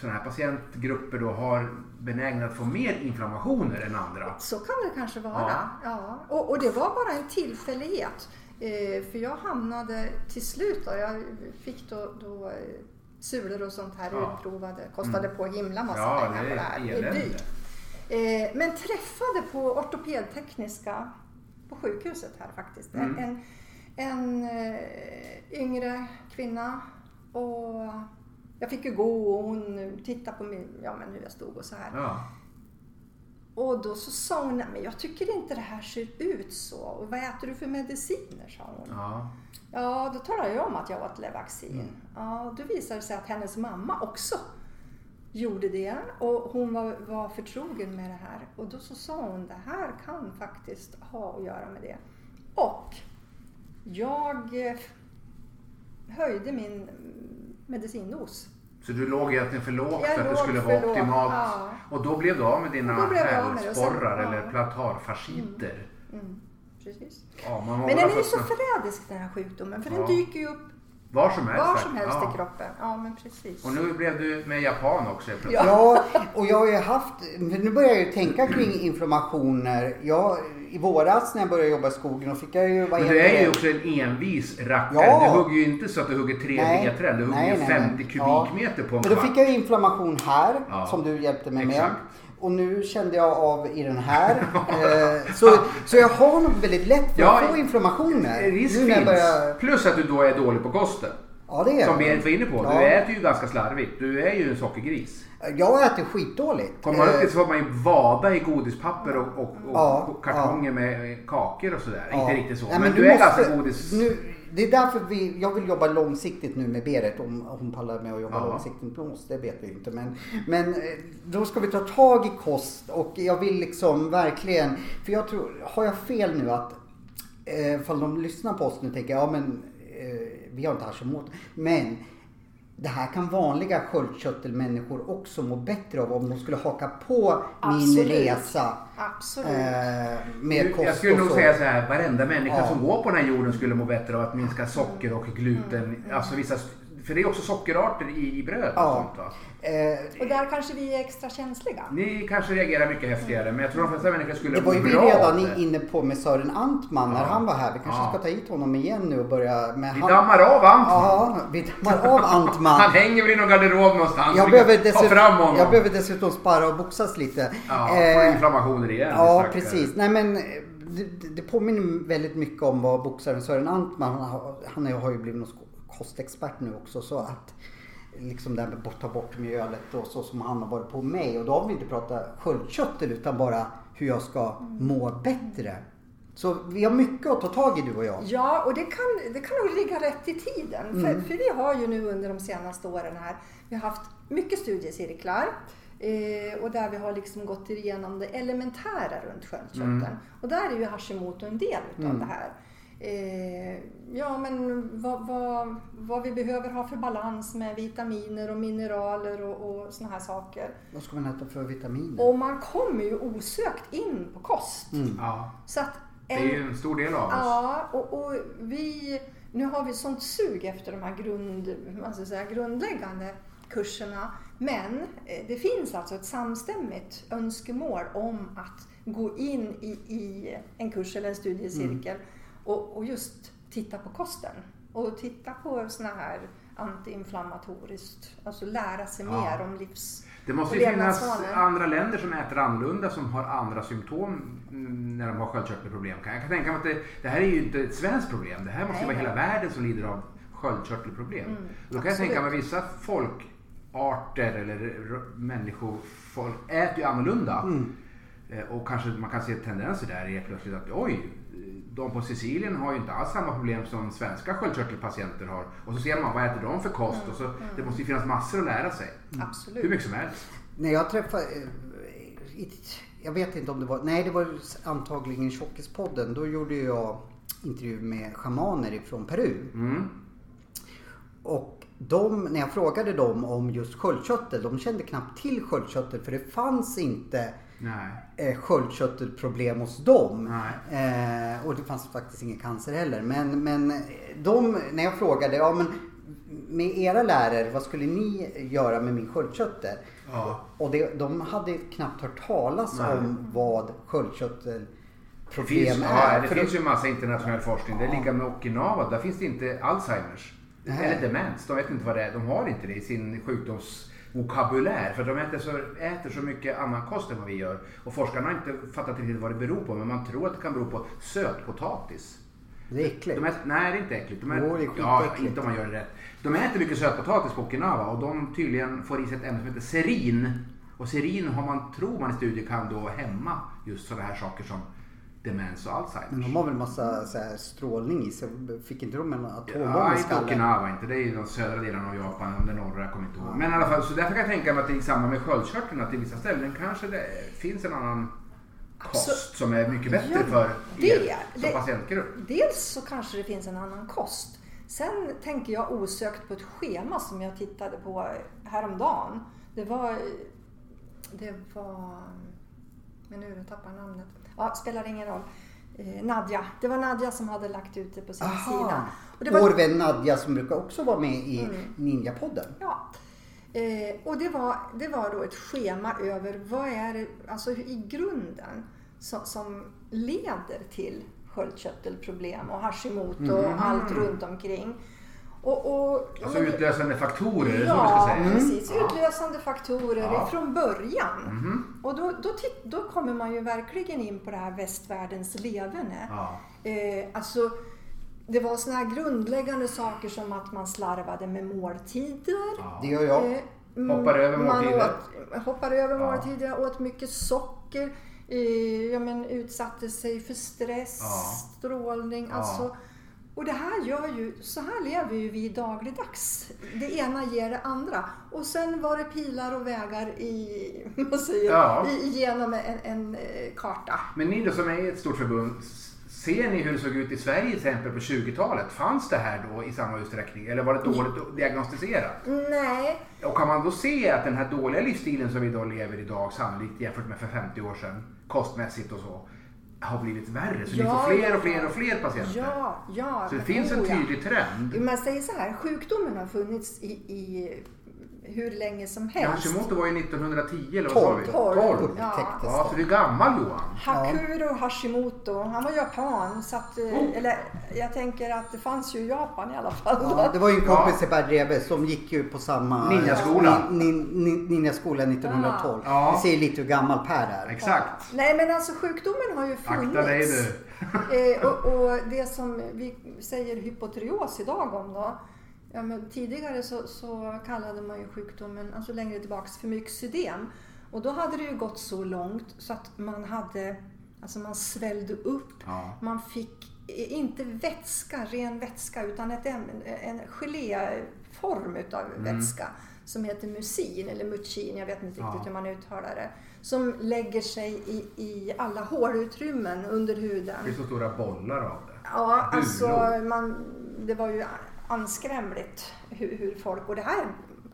[SPEAKER 2] sådana här patientgrupper då har benägna att få mer inflammationer än andra.
[SPEAKER 4] Så kan det kanske vara.
[SPEAKER 2] Ja.
[SPEAKER 4] Ja. Och, och det var bara en tillfällighet. Eh, för jag hamnade till slut då, jag fick då, då eh, sulor och sånt här
[SPEAKER 2] Ja.
[SPEAKER 4] utprovade. Kostade på himla massa
[SPEAKER 2] Ja,
[SPEAKER 4] pengar på det
[SPEAKER 2] är
[SPEAKER 4] här. Det är
[SPEAKER 2] elände.
[SPEAKER 4] dyrt. Eh, men träffade på ortopedtekniska på sjukhuset här faktiskt.
[SPEAKER 2] Mm.
[SPEAKER 4] En, en eh, yngre kvinna och jag fick ju gå och hon tittade på mig, ja, men hur jag stod och så här.
[SPEAKER 2] Ja.
[SPEAKER 4] Och då så sa hon, "Nej, men jag tycker inte det här ser ut så. Och vad äter du för mediciner? sa hon.
[SPEAKER 2] Ja.
[SPEAKER 4] Ja, då talade jag om att jag åt Levaxin. Ja, då visade det sig att hennes mamma också gjorde det och hon var, var förtrogen med det här. Och då så sa hon, det här kan faktiskt ha att göra med det. Och jag eh, höjde min medicindos.
[SPEAKER 2] Så du låg egentligen för lågt
[SPEAKER 4] Jag
[SPEAKER 2] för att det skulle vara
[SPEAKER 4] lågt,
[SPEAKER 2] optimalt.
[SPEAKER 4] ja.
[SPEAKER 2] Och då blev du av med dina hälsporrar
[SPEAKER 4] ja.
[SPEAKER 2] eller plantarfasciter.
[SPEAKER 4] Mm, precis.
[SPEAKER 2] Ja,
[SPEAKER 4] Men den är ju så förrädisk den här sjukdomen för den dyker ju upp
[SPEAKER 2] var som helst.
[SPEAKER 4] var
[SPEAKER 2] va?
[SPEAKER 4] som helst
[SPEAKER 2] ja.
[SPEAKER 4] i kroppen. Ja, men precis.
[SPEAKER 2] Och nu blev du med japan också plötsligt.
[SPEAKER 1] Ja, och jag har ju haft, nu börjar jag ju tänka kring inflammationer. Jag, I våras när jag började jobba i skogen då fick jag ju, vad
[SPEAKER 2] Men du är ju också en envis rackare.
[SPEAKER 1] Ja.
[SPEAKER 2] Du hugger ju inte så att du hugger tre
[SPEAKER 1] Nej.
[SPEAKER 2] vedträn. Du hugger
[SPEAKER 1] Nej,
[SPEAKER 2] ju
[SPEAKER 1] nej,
[SPEAKER 2] 50
[SPEAKER 1] nej. Ja.
[SPEAKER 2] kubikmeter på en
[SPEAKER 1] Men då
[SPEAKER 2] kvart.
[SPEAKER 1] fick jag ju inflammation här
[SPEAKER 2] Ja.
[SPEAKER 1] som du hjälpte mig
[SPEAKER 2] Exakt.
[SPEAKER 1] med. Och nu kände jag av i den här. eh, så, så jag har nog väldigt lätt för
[SPEAKER 2] Ja,
[SPEAKER 1] att få inflammationer.
[SPEAKER 2] Risk
[SPEAKER 1] nu
[SPEAKER 2] finns.
[SPEAKER 1] börjar...
[SPEAKER 2] Plus att du då är dålig på kosten.
[SPEAKER 1] Ja, det är
[SPEAKER 2] Som. Berit var inne på. Du
[SPEAKER 1] Ja.
[SPEAKER 2] äter ju ganska slarvigt. Du är ju en sockergris.
[SPEAKER 1] Jag äter skitdåligt.
[SPEAKER 2] Kommer man upp
[SPEAKER 1] Eh,
[SPEAKER 2] dit så får man ju vada i godispapper och, och, och
[SPEAKER 1] Ja,
[SPEAKER 2] kartonger med kakor och sådär. Inte riktigt så.
[SPEAKER 1] Nej,
[SPEAKER 2] men,
[SPEAKER 1] du
[SPEAKER 2] du är ganska godis...
[SPEAKER 1] Nu, det är därför vi, jag vill jobba långsiktigt nu med Berit. Om hon pallar med att jobba
[SPEAKER 2] Ja.
[SPEAKER 1] långsiktigt med oss, det vet vi inte. Men, men eh, då ska vi ta tag i kost och jag vill liksom verkligen, för jag tror, har jag fel nu att eh, ifall de lyssnar på oss nu tänker ja men eh, vi har inte Hashimoto. Men det här kan vanliga sköldkörtelmänniskor också må bättre av om de skulle haka på min
[SPEAKER 4] Absolut.
[SPEAKER 1] resa.
[SPEAKER 4] Absolut.
[SPEAKER 1] Eh, med kost
[SPEAKER 2] Jag skulle
[SPEAKER 1] och
[SPEAKER 2] nog
[SPEAKER 1] så.
[SPEAKER 2] säga så här, varenda människa
[SPEAKER 1] Ja.
[SPEAKER 2] som går på den här jorden skulle må bättre av att minska socker och gluten.
[SPEAKER 4] Mm.
[SPEAKER 2] Alltså vissa, för det är också sockerarter i, i bröd och
[SPEAKER 1] Ja.
[SPEAKER 2] sånt va?
[SPEAKER 1] Eh,
[SPEAKER 4] Och där kanske vi är extra känsliga.
[SPEAKER 2] Ni kanske reagerar mycket häftigare men jag tror de flesta människor skulle
[SPEAKER 1] Det var ju
[SPEAKER 2] må
[SPEAKER 1] vi
[SPEAKER 2] bra
[SPEAKER 1] redan
[SPEAKER 2] det.
[SPEAKER 1] inne på med Sören Antman när
[SPEAKER 2] Ja.
[SPEAKER 1] han var här. Vi kanske
[SPEAKER 2] Ja.
[SPEAKER 1] ska ta hit honom igen nu och börja med
[SPEAKER 2] Vi
[SPEAKER 1] han.
[SPEAKER 2] dammar av Antman.
[SPEAKER 1] Ja, vi dammar av Antman.
[SPEAKER 2] Han hänger väl i någon garderob någonstans.
[SPEAKER 1] Jag behöver, dessutom,
[SPEAKER 2] fram honom.
[SPEAKER 1] jag behöver dessutom spara och boxas lite.
[SPEAKER 2] Ja,
[SPEAKER 1] Eh,
[SPEAKER 2] får inflammationer igen.
[SPEAKER 1] Ja, precis. Nej men eh, det, det påminner väldigt mycket om vad boxaren Sören Antman, han har, han har ju blivit någon kostexpert nu också. Så att liksom det här med att ta bort mjölet och så som han har varit på mig. Och då har vi inte pratat sköldkörtel utan bara hur jag ska må bättre. Så vi har mycket att ta tag i du och jag.
[SPEAKER 4] Ja, och det kan, det kan nog ligga rätt i tiden.
[SPEAKER 1] Mm.
[SPEAKER 4] För, för vi har ju nu under de senaste åren här, vi har haft mycket studiecirklar. Eh, och där vi har liksom gått igenom det elementära runt sköldkörteln. Och där är ju Hashimoto en del utav
[SPEAKER 1] Mm.
[SPEAKER 4] det här. Eh, ja, men vad, vad, vad vi behöver ha för balans med vitaminer och mineraler och, och såna här saker.
[SPEAKER 1] Vad ska man äta för vitaminer?
[SPEAKER 4] Och man kommer ju osökt in på kost.
[SPEAKER 1] Mm.
[SPEAKER 2] Ja,
[SPEAKER 4] Så att
[SPEAKER 2] det är ju en stor del av oss.
[SPEAKER 4] Ja, och, och vi, nu har vi sånt sug efter de här grund, hur man ska säga, grundläggande kurserna. Men eh, det finns alltså ett samstämmigt önskemål om att gå in i, i en kurs eller en studiecirkel och, och just titta på kosten. Och titta på såna här antiinflammatoriskt, alltså lära sig
[SPEAKER 2] Ja.
[SPEAKER 4] mer om livs
[SPEAKER 2] Det måste ju finnas andra länder som äter annorlunda som har andra symptom när de har sköldkörtelproblem. Jag kan tänka mig att det, det här är ju inte ett svenskt problem. Det här måste
[SPEAKER 4] Nej.
[SPEAKER 2] vara hela världen som lider av sköldkörtelproblem.
[SPEAKER 4] Mm,
[SPEAKER 2] Då kan jag
[SPEAKER 4] absolut.
[SPEAKER 2] tänka mig vissa folkarter eller r- människor folk äter ju annorlunda.
[SPEAKER 1] Mm.
[SPEAKER 2] Eh, Och kanske man kan se tendenser där i plötsligt att oj, de på Sicilien har ju inte alls samma problem som svenska sköldkörtelpatienter har. Och så ser man vad äter de för kost och så, det måste ju finnas massor att lära sig.
[SPEAKER 4] Absolut.
[SPEAKER 2] Hur mycket som helst.
[SPEAKER 1] När jag träffade, eh, jag vet inte om det var, nej det var antagligen Tjockispodden. Då gjorde jag intervju med schamaner ifrån Peru.
[SPEAKER 2] Mm.
[SPEAKER 1] Och de, när jag frågade dem om just sköldkörtel, de kände knappt till sköldkörtel för det fanns inte
[SPEAKER 2] Nej.
[SPEAKER 1] eh, sköldkörtelproblem hos dem. Eh, och det fanns faktiskt ingen cancer heller. Men, men de, när jag frågade, ja men med era lärare, vad skulle ni göra med min sköldkörtel?
[SPEAKER 2] Ja.
[SPEAKER 1] Och det, de hade knappt hört talas
[SPEAKER 2] Nej.
[SPEAKER 1] om vad sköldkörtel
[SPEAKER 2] Det finns, ja,
[SPEAKER 1] är.
[SPEAKER 2] det
[SPEAKER 1] För
[SPEAKER 2] finns
[SPEAKER 1] då-
[SPEAKER 2] ju massa internationell forskning. Det är lika med Okinawa. Där finns det inte Alzheimers.
[SPEAKER 1] Nej.
[SPEAKER 2] Eller demens. De vet inte vad det är. De har inte det i sin sjukdomsvokabulär. För de äter så, äter så mycket annan kost än vad vi gör. Och forskarna har inte fattat riktigt vad det beror på. Men man tror att det kan bero på sötpotatis.
[SPEAKER 1] det är äckligt.
[SPEAKER 2] De äter, nej, det är inte äckligt. De äter,
[SPEAKER 1] Jo, det är
[SPEAKER 2] ja, inte om man gör det rätt. De äter mycket sötpotatis på Okinawa och de tydligen får i sig ett ämne som heter serin. Och serin har man, tror man i studier kan då hämma just sådana här saker som demens och
[SPEAKER 1] Men
[SPEAKER 2] Alzheimers.
[SPEAKER 1] de har väl massa så här, strålning i sig. Fick inte de en atombomb
[SPEAKER 2] Ja,
[SPEAKER 1] i
[SPEAKER 2] inte
[SPEAKER 1] skallen?
[SPEAKER 2] Okinawa inte. Det är ju de södra delarna av Japan, om det norra, jag kommer inte ihåg. Men i alla fall, så därför kan jag tänka mig att det i samband med sköldkörteln, att i vissa ställen kanske det finns en annan kost
[SPEAKER 4] Absolut.
[SPEAKER 2] som är mycket bättre
[SPEAKER 4] Ja,
[SPEAKER 2] för
[SPEAKER 4] det-
[SPEAKER 2] er som
[SPEAKER 4] det-
[SPEAKER 2] patientgrupp.
[SPEAKER 4] Dels så kanske det finns en annan kost. Sen tänker jag osökt på ett schema som jag tittade på häromdagen. Det var... Det var... Men nu tappar jag namnet. Ja, spelar ingen roll. Eh, Nadja. Det var Nadja som hade lagt ut det på sin sida.
[SPEAKER 1] Aha.
[SPEAKER 4] Och det var,
[SPEAKER 1] Vår vän Nadja som brukar också vara med i
[SPEAKER 4] Mm.
[SPEAKER 1] Ninja-podden.
[SPEAKER 4] Ja. Eh, och det var, det var då ett schema över vad är det alltså i grunden som, som leder till sköldkörtelproblem och Hashimoto och allt runt omkring. Och, och,
[SPEAKER 2] Alltså
[SPEAKER 4] men-
[SPEAKER 2] utlösande faktorer, som vi ska
[SPEAKER 4] Ja,
[SPEAKER 2] säga.
[SPEAKER 4] precis.
[SPEAKER 2] Ja.
[SPEAKER 4] Utlösande faktorer
[SPEAKER 2] Ja.
[SPEAKER 4] från början.
[SPEAKER 2] Mhm.
[SPEAKER 4] Och då, då, titt, då kommer man ju verkligen in på det här västvärldens leverne.
[SPEAKER 2] Ja.
[SPEAKER 4] Eh, alltså, det var såna här grundläggande saker som att man slarvade med måltider.
[SPEAKER 2] Ja.
[SPEAKER 1] Det gör jag.
[SPEAKER 4] Eh, mm,
[SPEAKER 2] Hoppar över
[SPEAKER 4] man
[SPEAKER 2] måltider.
[SPEAKER 4] Åt, hoppar över
[SPEAKER 2] Ja.
[SPEAKER 4] måltider, åt mycket socker, eh, ja, men utsatte sig för stress,
[SPEAKER 2] Ja.
[SPEAKER 4] strålning.
[SPEAKER 2] Ja.
[SPEAKER 4] Alltså, och det här gör ju, så här lever ju vi dagligdags. Det ena ger det andra. Och sen var det pilar och vägar i, vad säger,
[SPEAKER 2] Ja.
[SPEAKER 4] i, genom en, en eh, karta.
[SPEAKER 2] Men ni då som är ett stort förbund, ser ni hur det såg ut i Sverige till exempel på 20-talet? Fanns det här då i samma utsträckning? Eller var det dåligt diagnostiserat?
[SPEAKER 4] Nej,
[SPEAKER 2] Och kan man då se att den här dåliga livsstilen som vi då lever idag sannolikt jämfört med för 50 år sedan, kostmässigt och så, har blivit värre? Så ni
[SPEAKER 4] Ja,
[SPEAKER 2] får fler och fler och fler patienter?
[SPEAKER 4] ja, ja.
[SPEAKER 2] Så det finns en
[SPEAKER 4] oh
[SPEAKER 2] tydlig trend.
[SPEAKER 4] Man säger så här, sjukdomen har funnits i, i hur länge som
[SPEAKER 2] Ja,
[SPEAKER 4] helst.
[SPEAKER 2] Hashimoto var ju 1910 eller vad sa vi?
[SPEAKER 4] Tolv.
[SPEAKER 2] 12.
[SPEAKER 4] Ja.
[SPEAKER 2] Ja, så du är gammal Johan.
[SPEAKER 4] Hakuro Hashimoto, han var japan. Så att, eh,
[SPEAKER 2] Oh.
[SPEAKER 4] eller, jag tänker att det fanns ju i Japan i alla fall.
[SPEAKER 1] Ja, det var ju en kompis i Bergreve som gick ju på samma
[SPEAKER 2] Ninjaskola.
[SPEAKER 1] Nin, nin, ninjaskola 1912.
[SPEAKER 2] Ja.
[SPEAKER 1] Vi ser lite hur gammal Per är.
[SPEAKER 2] Exakt.
[SPEAKER 4] Nej men alltså sjukdomen har ju funnits.
[SPEAKER 2] Akta dig du.
[SPEAKER 4] Eh, och, och det som vi säger hypotyreos idag om då. Ja, men tidigare så, så kallade man ju sjukdomen, alltså längre tillbaks, för myxödem. Och då hade det ju gått så långt så att man hade, alltså man svällde upp.
[SPEAKER 2] Ja.
[SPEAKER 4] Man fick inte vätska, ren vätska, utan ett, en geléform utav
[SPEAKER 2] Mm.
[SPEAKER 4] vätska som heter mucin eller mucin, jag vet inte
[SPEAKER 2] Ja.
[SPEAKER 4] riktigt hur man uttalar det. Som lägger sig i, i alla hålutrymmen under huden.
[SPEAKER 2] Det är så stora bollar av det.
[SPEAKER 4] Ja,
[SPEAKER 2] Bulor.
[SPEAKER 4] alltså man, det var ju anskrämligt hur, hur folk, och det här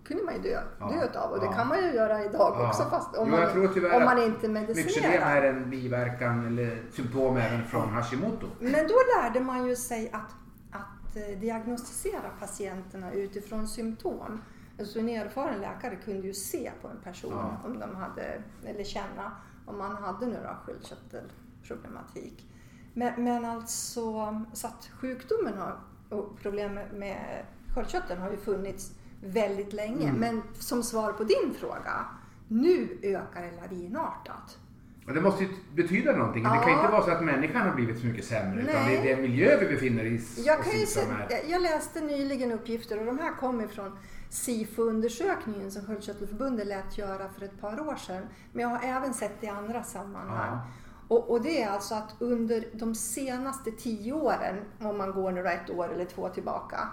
[SPEAKER 4] kunde man ju dö,
[SPEAKER 2] Ja,
[SPEAKER 4] dö av och det
[SPEAKER 2] ja.
[SPEAKER 4] kan man ju göra idag
[SPEAKER 2] Ja.
[SPEAKER 4] också fast om,
[SPEAKER 2] Jo,
[SPEAKER 4] man, om man inte
[SPEAKER 2] Myxödem är
[SPEAKER 4] medicinerar.
[SPEAKER 2] en biverkan eller symptom även från Hashimoto.
[SPEAKER 4] Men då lärde man ju sig att, att eh, diagnostisera patienterna utifrån symptom. Alltså en erfaren läkare kunde ju se på en person
[SPEAKER 2] Ja.
[SPEAKER 4] om de hade, eller känna om man hade då sköldkörtelproblematik. Men, men alltså, så att sjukdomen har, och problem med sköldkörteln har ju funnits väldigt länge.
[SPEAKER 2] Mm.
[SPEAKER 4] Men som svar på din fråga, nu ökar det lavinartat.
[SPEAKER 2] Och det måste ju betyda någonting. Det kan
[SPEAKER 4] Ja.
[SPEAKER 2] inte vara så att människan har blivit så mycket sämre. Utan det
[SPEAKER 4] Nej.
[SPEAKER 2] är den miljö vi befinner i
[SPEAKER 4] Jag,
[SPEAKER 2] oss
[SPEAKER 4] kan ju se, jag läste nyligen uppgifter och de här kommer från SIFO-undersökningen som Sköldkörtelförbundet lät göra för ett par år sedan. Men jag har även sett det i andra sammanhang.
[SPEAKER 2] Ja.
[SPEAKER 4] Och, och det är alltså att under de senaste tio åren, om man går nu ett år eller två tillbaka,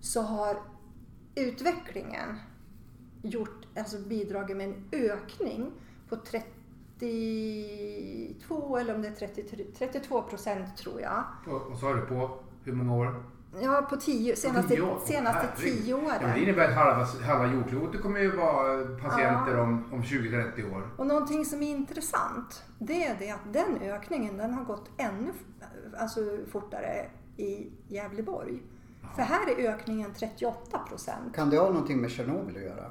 [SPEAKER 4] så har utvecklingen gjort, alltså bidragit med en ökning på 32 eller om det är 33, 32 procent tror jag.
[SPEAKER 2] Och, och så har du på hur många år?
[SPEAKER 4] Ja, på tio, senaste,
[SPEAKER 2] Tio år?
[SPEAKER 4] senaste tio
[SPEAKER 2] Ja, men det
[SPEAKER 4] åren.
[SPEAKER 2] innebär att halva, halva jordklotet kommer ju vara patienter om, om 20-30 år.
[SPEAKER 4] Och någonting som är intressant, det är det att den ökningen den har gått ännu alltså, fortare i Gävleborg. För här är ökningen 38 procent.
[SPEAKER 1] Kan det ha någonting med Tjernobyl att göra?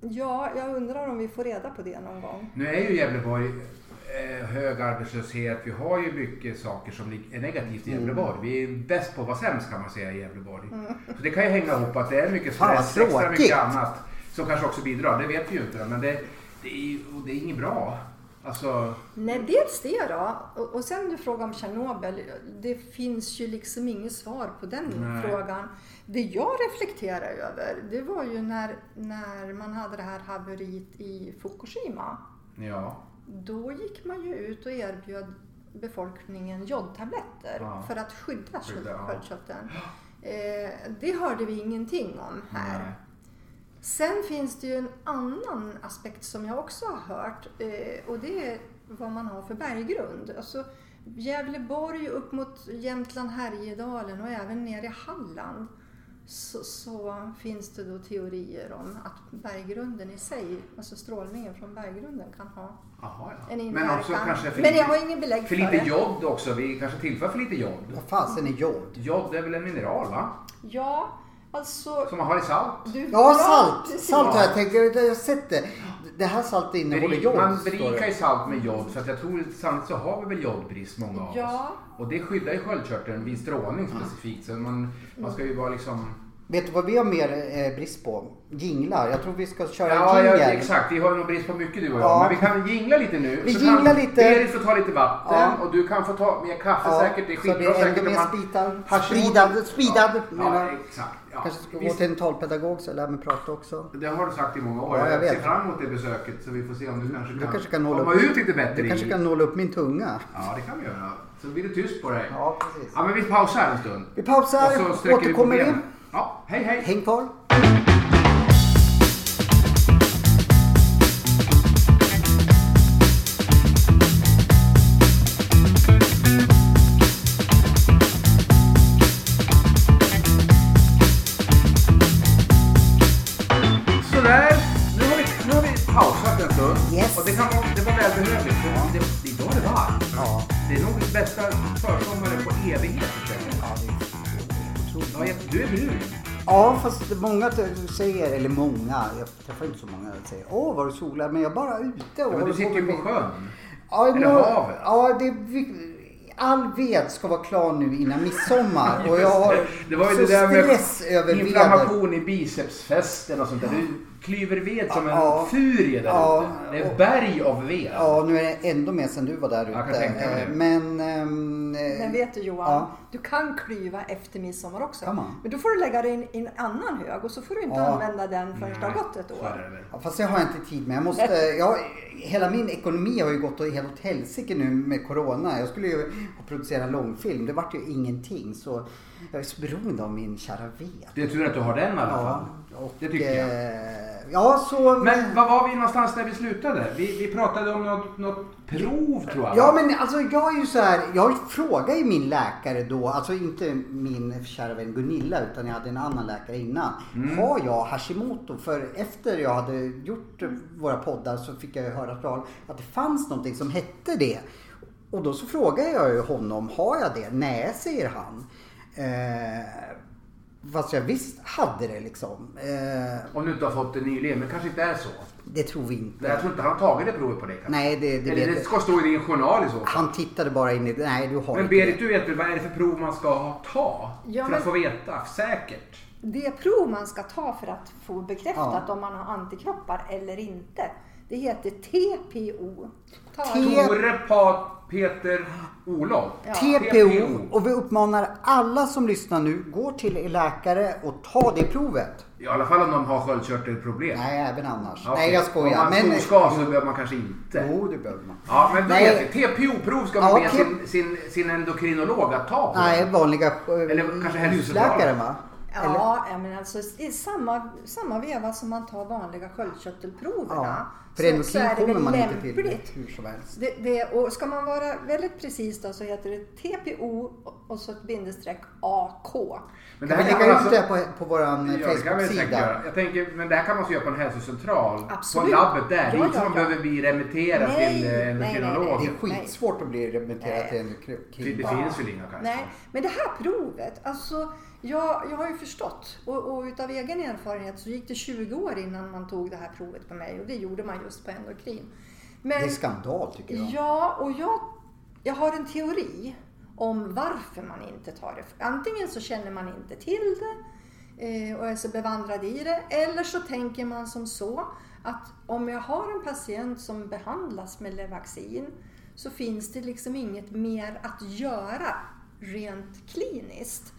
[SPEAKER 4] Ja, jag undrar om vi får reda på det någon gång.
[SPEAKER 2] Nu är ju Gävleborg hög arbetslöshet. Vi har ju mycket saker som är negativt i
[SPEAKER 1] Mm.
[SPEAKER 2] Gävleborg. Vi är bäst på att vara sämst kan man säga i Gävleborg. Så det kan ju hänga ihop att det är mycket stress, extra mycket annat som kanske också bidrar. Det vet vi ju inte. Men det, det, är, det är inget bra. Alltså,
[SPEAKER 4] Nej, dels det då. Och, och sen du frågar om Tjernobyl. Det finns ju liksom inget svar på den
[SPEAKER 2] Nej.
[SPEAKER 4] frågan. Det jag reflekterar över, det var ju när, när man hade det här haveriet i Fukushima.
[SPEAKER 2] ja.
[SPEAKER 4] Då gick man ju ut och erbjöd befolkningen jodtabletter
[SPEAKER 2] Ja.
[SPEAKER 4] för att skydda
[SPEAKER 2] Skydda, ja.
[SPEAKER 4] sköldkörteln. Eh, det hörde vi ingenting om här.
[SPEAKER 2] Nej.
[SPEAKER 4] Sen finns det ju en annan aspekt som jag också har hört eh, och det är vad man har för berggrund. Alltså, Gävleborg upp mot Jämtland, Härjedalen och även ner i Halland så, så finns det då teorier om att berggrunden i sig, alltså strålningen från berggrunden kan ha
[SPEAKER 2] Jaha, ja.
[SPEAKER 4] en
[SPEAKER 2] Men
[SPEAKER 4] inverkan.
[SPEAKER 2] också kanske för
[SPEAKER 4] Men
[SPEAKER 2] lite,
[SPEAKER 4] jag har ingen belägg
[SPEAKER 2] för
[SPEAKER 4] för,
[SPEAKER 2] lite
[SPEAKER 4] det.
[SPEAKER 2] jod också. Vi kanske tillför för lite jod.
[SPEAKER 1] Vad fasen är jod?
[SPEAKER 2] Jod är väl en mineral va?
[SPEAKER 4] Ja, alltså...
[SPEAKER 2] Som man har i salt.
[SPEAKER 4] Du,
[SPEAKER 1] Ja, salt!
[SPEAKER 4] precis.
[SPEAKER 1] Salt har jag tänkt, jag jag har sett det. Det här saltet innehåller jod.
[SPEAKER 2] man berikar ju salt med jod så att jag tror sannolikt så har vi väl jodbrist många av
[SPEAKER 4] Ja.
[SPEAKER 2] oss. Och det skyddar ju sköldkörteln vid strålning specifikt. Så man, man ska ju vara liksom...
[SPEAKER 1] Vet du vad vi har mer eh, brist på? Jinglar. Jag tror vi ska köra
[SPEAKER 2] Ja,
[SPEAKER 1] en
[SPEAKER 2] ja,
[SPEAKER 1] jingel.
[SPEAKER 2] exakt. Vi har nog brist på mycket du och jag.
[SPEAKER 1] Ja.
[SPEAKER 2] Men vi kan jingla lite nu.
[SPEAKER 1] Vi
[SPEAKER 2] så
[SPEAKER 1] jinglar lite.
[SPEAKER 2] Berit får ta lite vatten
[SPEAKER 1] Ja.
[SPEAKER 2] och du kan få ta mer kaffe
[SPEAKER 1] Ja,
[SPEAKER 2] säkert. Det är
[SPEAKER 1] så
[SPEAKER 2] skitbra
[SPEAKER 1] blir det
[SPEAKER 2] säkert
[SPEAKER 1] ännu
[SPEAKER 2] om
[SPEAKER 1] mer spitar. Spridad, spridad
[SPEAKER 2] Ja, ja exakt. Ja.
[SPEAKER 1] Kanske ska gå
[SPEAKER 2] Visst,
[SPEAKER 1] till en talpedagog så jag lär mig prata också.
[SPEAKER 2] Det har du sagt i många år.
[SPEAKER 1] Ja, jag
[SPEAKER 2] jag
[SPEAKER 1] vet.
[SPEAKER 2] ser fram emot det besöket så vi får se om du kanske
[SPEAKER 1] Du
[SPEAKER 2] kan,
[SPEAKER 1] kanske kan nåla
[SPEAKER 2] komma
[SPEAKER 1] upp,
[SPEAKER 2] ut lite bättre
[SPEAKER 1] Du kanske kan nåla upp min tunga.
[SPEAKER 2] Ja, det kan vi göra. Så blir det tyst på dig.
[SPEAKER 1] Ja, precis.
[SPEAKER 2] Ja, men vi pausar en stund.
[SPEAKER 1] Vi pausar,
[SPEAKER 2] Och så
[SPEAKER 1] återkommer
[SPEAKER 2] vi. Ja, hej hej.
[SPEAKER 1] Häng kvar. Många säger, eller många, jag träffar inte så många, säger åh vad du solar, men jag är bara ute och
[SPEAKER 2] Ja, men du sitter ju på sjön.
[SPEAKER 1] Ja,
[SPEAKER 2] Eller
[SPEAKER 1] nu-
[SPEAKER 2] havet.
[SPEAKER 1] Ja, det all ved ska vara klar nu innan midsommar och jag har
[SPEAKER 2] Det var ju
[SPEAKER 1] så
[SPEAKER 2] det där med
[SPEAKER 1] över
[SPEAKER 2] inflammation i bicepsfästen och sånt där. Du klyver ved som en
[SPEAKER 1] Ja.
[SPEAKER 2] furie där
[SPEAKER 1] Ja.
[SPEAKER 2] ute. Det är berg av ved.
[SPEAKER 1] Ja, nu är det ändå mer sen du var där ute.
[SPEAKER 2] Jag kan tänka mig det.
[SPEAKER 1] Men... eh,
[SPEAKER 4] Men vet du Johan,
[SPEAKER 1] Ja.
[SPEAKER 4] du kan klyva efter midsommar också.
[SPEAKER 1] Kan man?
[SPEAKER 4] Men då får du lägga den i en annan hög och så får du inte
[SPEAKER 1] Ja.
[SPEAKER 4] använda den förrän det har gått ett år.
[SPEAKER 2] det.
[SPEAKER 1] Ja, fast det har jag inte tid med. Jag måste, jag, hela min ekonomi har ju gått åt helt åt helsike nu med Corona. Jag skulle ju ha producerat långfilm. Det vart ju ingenting. Så jag är så beroende av min kära ved.
[SPEAKER 2] Det är tur att du har den i alla
[SPEAKER 1] Ja,
[SPEAKER 2] fall.
[SPEAKER 1] och,
[SPEAKER 2] Det tycker jag.
[SPEAKER 1] eh, Ja, så...
[SPEAKER 2] Men var var vi någonstans när vi slutade? Vi, vi pratade om något, något prov tror jag.
[SPEAKER 1] Ja men alltså jag är ju så här, jag frågade ju min läkare då, alltså inte min kära vän Gunilla utan jag hade en annan läkare innan.
[SPEAKER 2] Mm.
[SPEAKER 1] Har jag Hashimoto? För efter jag hade gjort våra poddar så fick jag ju höra att det fanns någonting som hette det. Och då så frågade jag ju honom, har jag det? Nej, säger han. Eh, fast jag visst hade det liksom. Eh,
[SPEAKER 2] Om du inte har fått det nyligen, men kanske inte är så.
[SPEAKER 1] det tror vi inte.
[SPEAKER 2] Jag tror inte han har tagit det provet på dig kanske.
[SPEAKER 1] Nej, det, det
[SPEAKER 2] Eller
[SPEAKER 1] vet
[SPEAKER 2] det
[SPEAKER 1] jag.
[SPEAKER 2] ska stå i din journal i så fall.
[SPEAKER 1] Han tittade bara in i, nej du har
[SPEAKER 2] Men
[SPEAKER 1] inte
[SPEAKER 2] Berit,
[SPEAKER 1] det.
[SPEAKER 2] du vet väl vad är det för prov man ska ta?
[SPEAKER 4] Ja,
[SPEAKER 2] för
[SPEAKER 4] men-
[SPEAKER 2] att få veta säkert.
[SPEAKER 4] Det prov man ska ta för att få bekräftat
[SPEAKER 1] Ja.
[SPEAKER 4] om man har antikroppar eller inte. Det heter TPO.
[SPEAKER 2] Tore Pa, Peter Olof.
[SPEAKER 4] Ja.
[SPEAKER 1] TPO. Och vi uppmanar alla som lyssnar nu, gå till er läkare och ta det provet.
[SPEAKER 2] I alla fall om de har sköldkörtelproblem.
[SPEAKER 1] Nej, även annars.
[SPEAKER 2] Ja,
[SPEAKER 1] Nej, jag
[SPEAKER 2] Om
[SPEAKER 1] skojar.
[SPEAKER 2] man
[SPEAKER 1] Men...
[SPEAKER 2] ska så behöver man kanske inte.
[SPEAKER 1] Jo, det behöver man.
[SPEAKER 2] Ja, men
[SPEAKER 1] Nej.
[SPEAKER 2] TPO-prov ska man
[SPEAKER 1] Ja,
[SPEAKER 2] be sin, sin, sin endokrinolog att ta på.
[SPEAKER 1] Nej, vanliga
[SPEAKER 2] Eller kanske
[SPEAKER 1] husläkaren va? Eller?
[SPEAKER 4] Ja, ja, men alltså i samma, samma veva som man tar vanliga sköldkörtelproverna.
[SPEAKER 1] Ja. För
[SPEAKER 4] så, så är det
[SPEAKER 1] kommer
[SPEAKER 4] väl
[SPEAKER 1] man inte till
[SPEAKER 4] lämpligt.
[SPEAKER 1] hur som helst.
[SPEAKER 4] Det, det, och ska man vara väldigt precis då så heter det TPO och så ett bindestreck AK.
[SPEAKER 2] Men
[SPEAKER 1] Kan vi
[SPEAKER 2] här kan
[SPEAKER 1] lägga ut det på, på våran
[SPEAKER 2] Ja, det vi
[SPEAKER 1] Facebook-sida?
[SPEAKER 2] Jag tänker, men det här kan man så göra på en hälsocentral.
[SPEAKER 4] Absolut.
[SPEAKER 2] På labbet där. Det är inte som man behöver bli remitterad
[SPEAKER 4] Nej,
[SPEAKER 2] till eh,
[SPEAKER 4] nej,
[SPEAKER 2] endokrinolog.
[SPEAKER 4] nej,
[SPEAKER 1] Det är skitsvårt att bli remitterad till en
[SPEAKER 2] Det, det finns väl inga kanske?
[SPEAKER 4] Nej, men det här provet, alltså Ja, jag har ju förstått. Och, och utav egen erfarenhet så gick det 20 år innan man tog det här provet på mig och det gjorde man just på endokrin. Men,
[SPEAKER 1] Det är skandal tycker jag.
[SPEAKER 4] Ja, och jag, jag har en teori om varför man inte tar det. Antingen så känner man inte till det eh, och är så bevandrad i det. Eller så tänker man som så att om jag har en patient som behandlas med Levaxin så finns det liksom inget mer att göra rent kliniskt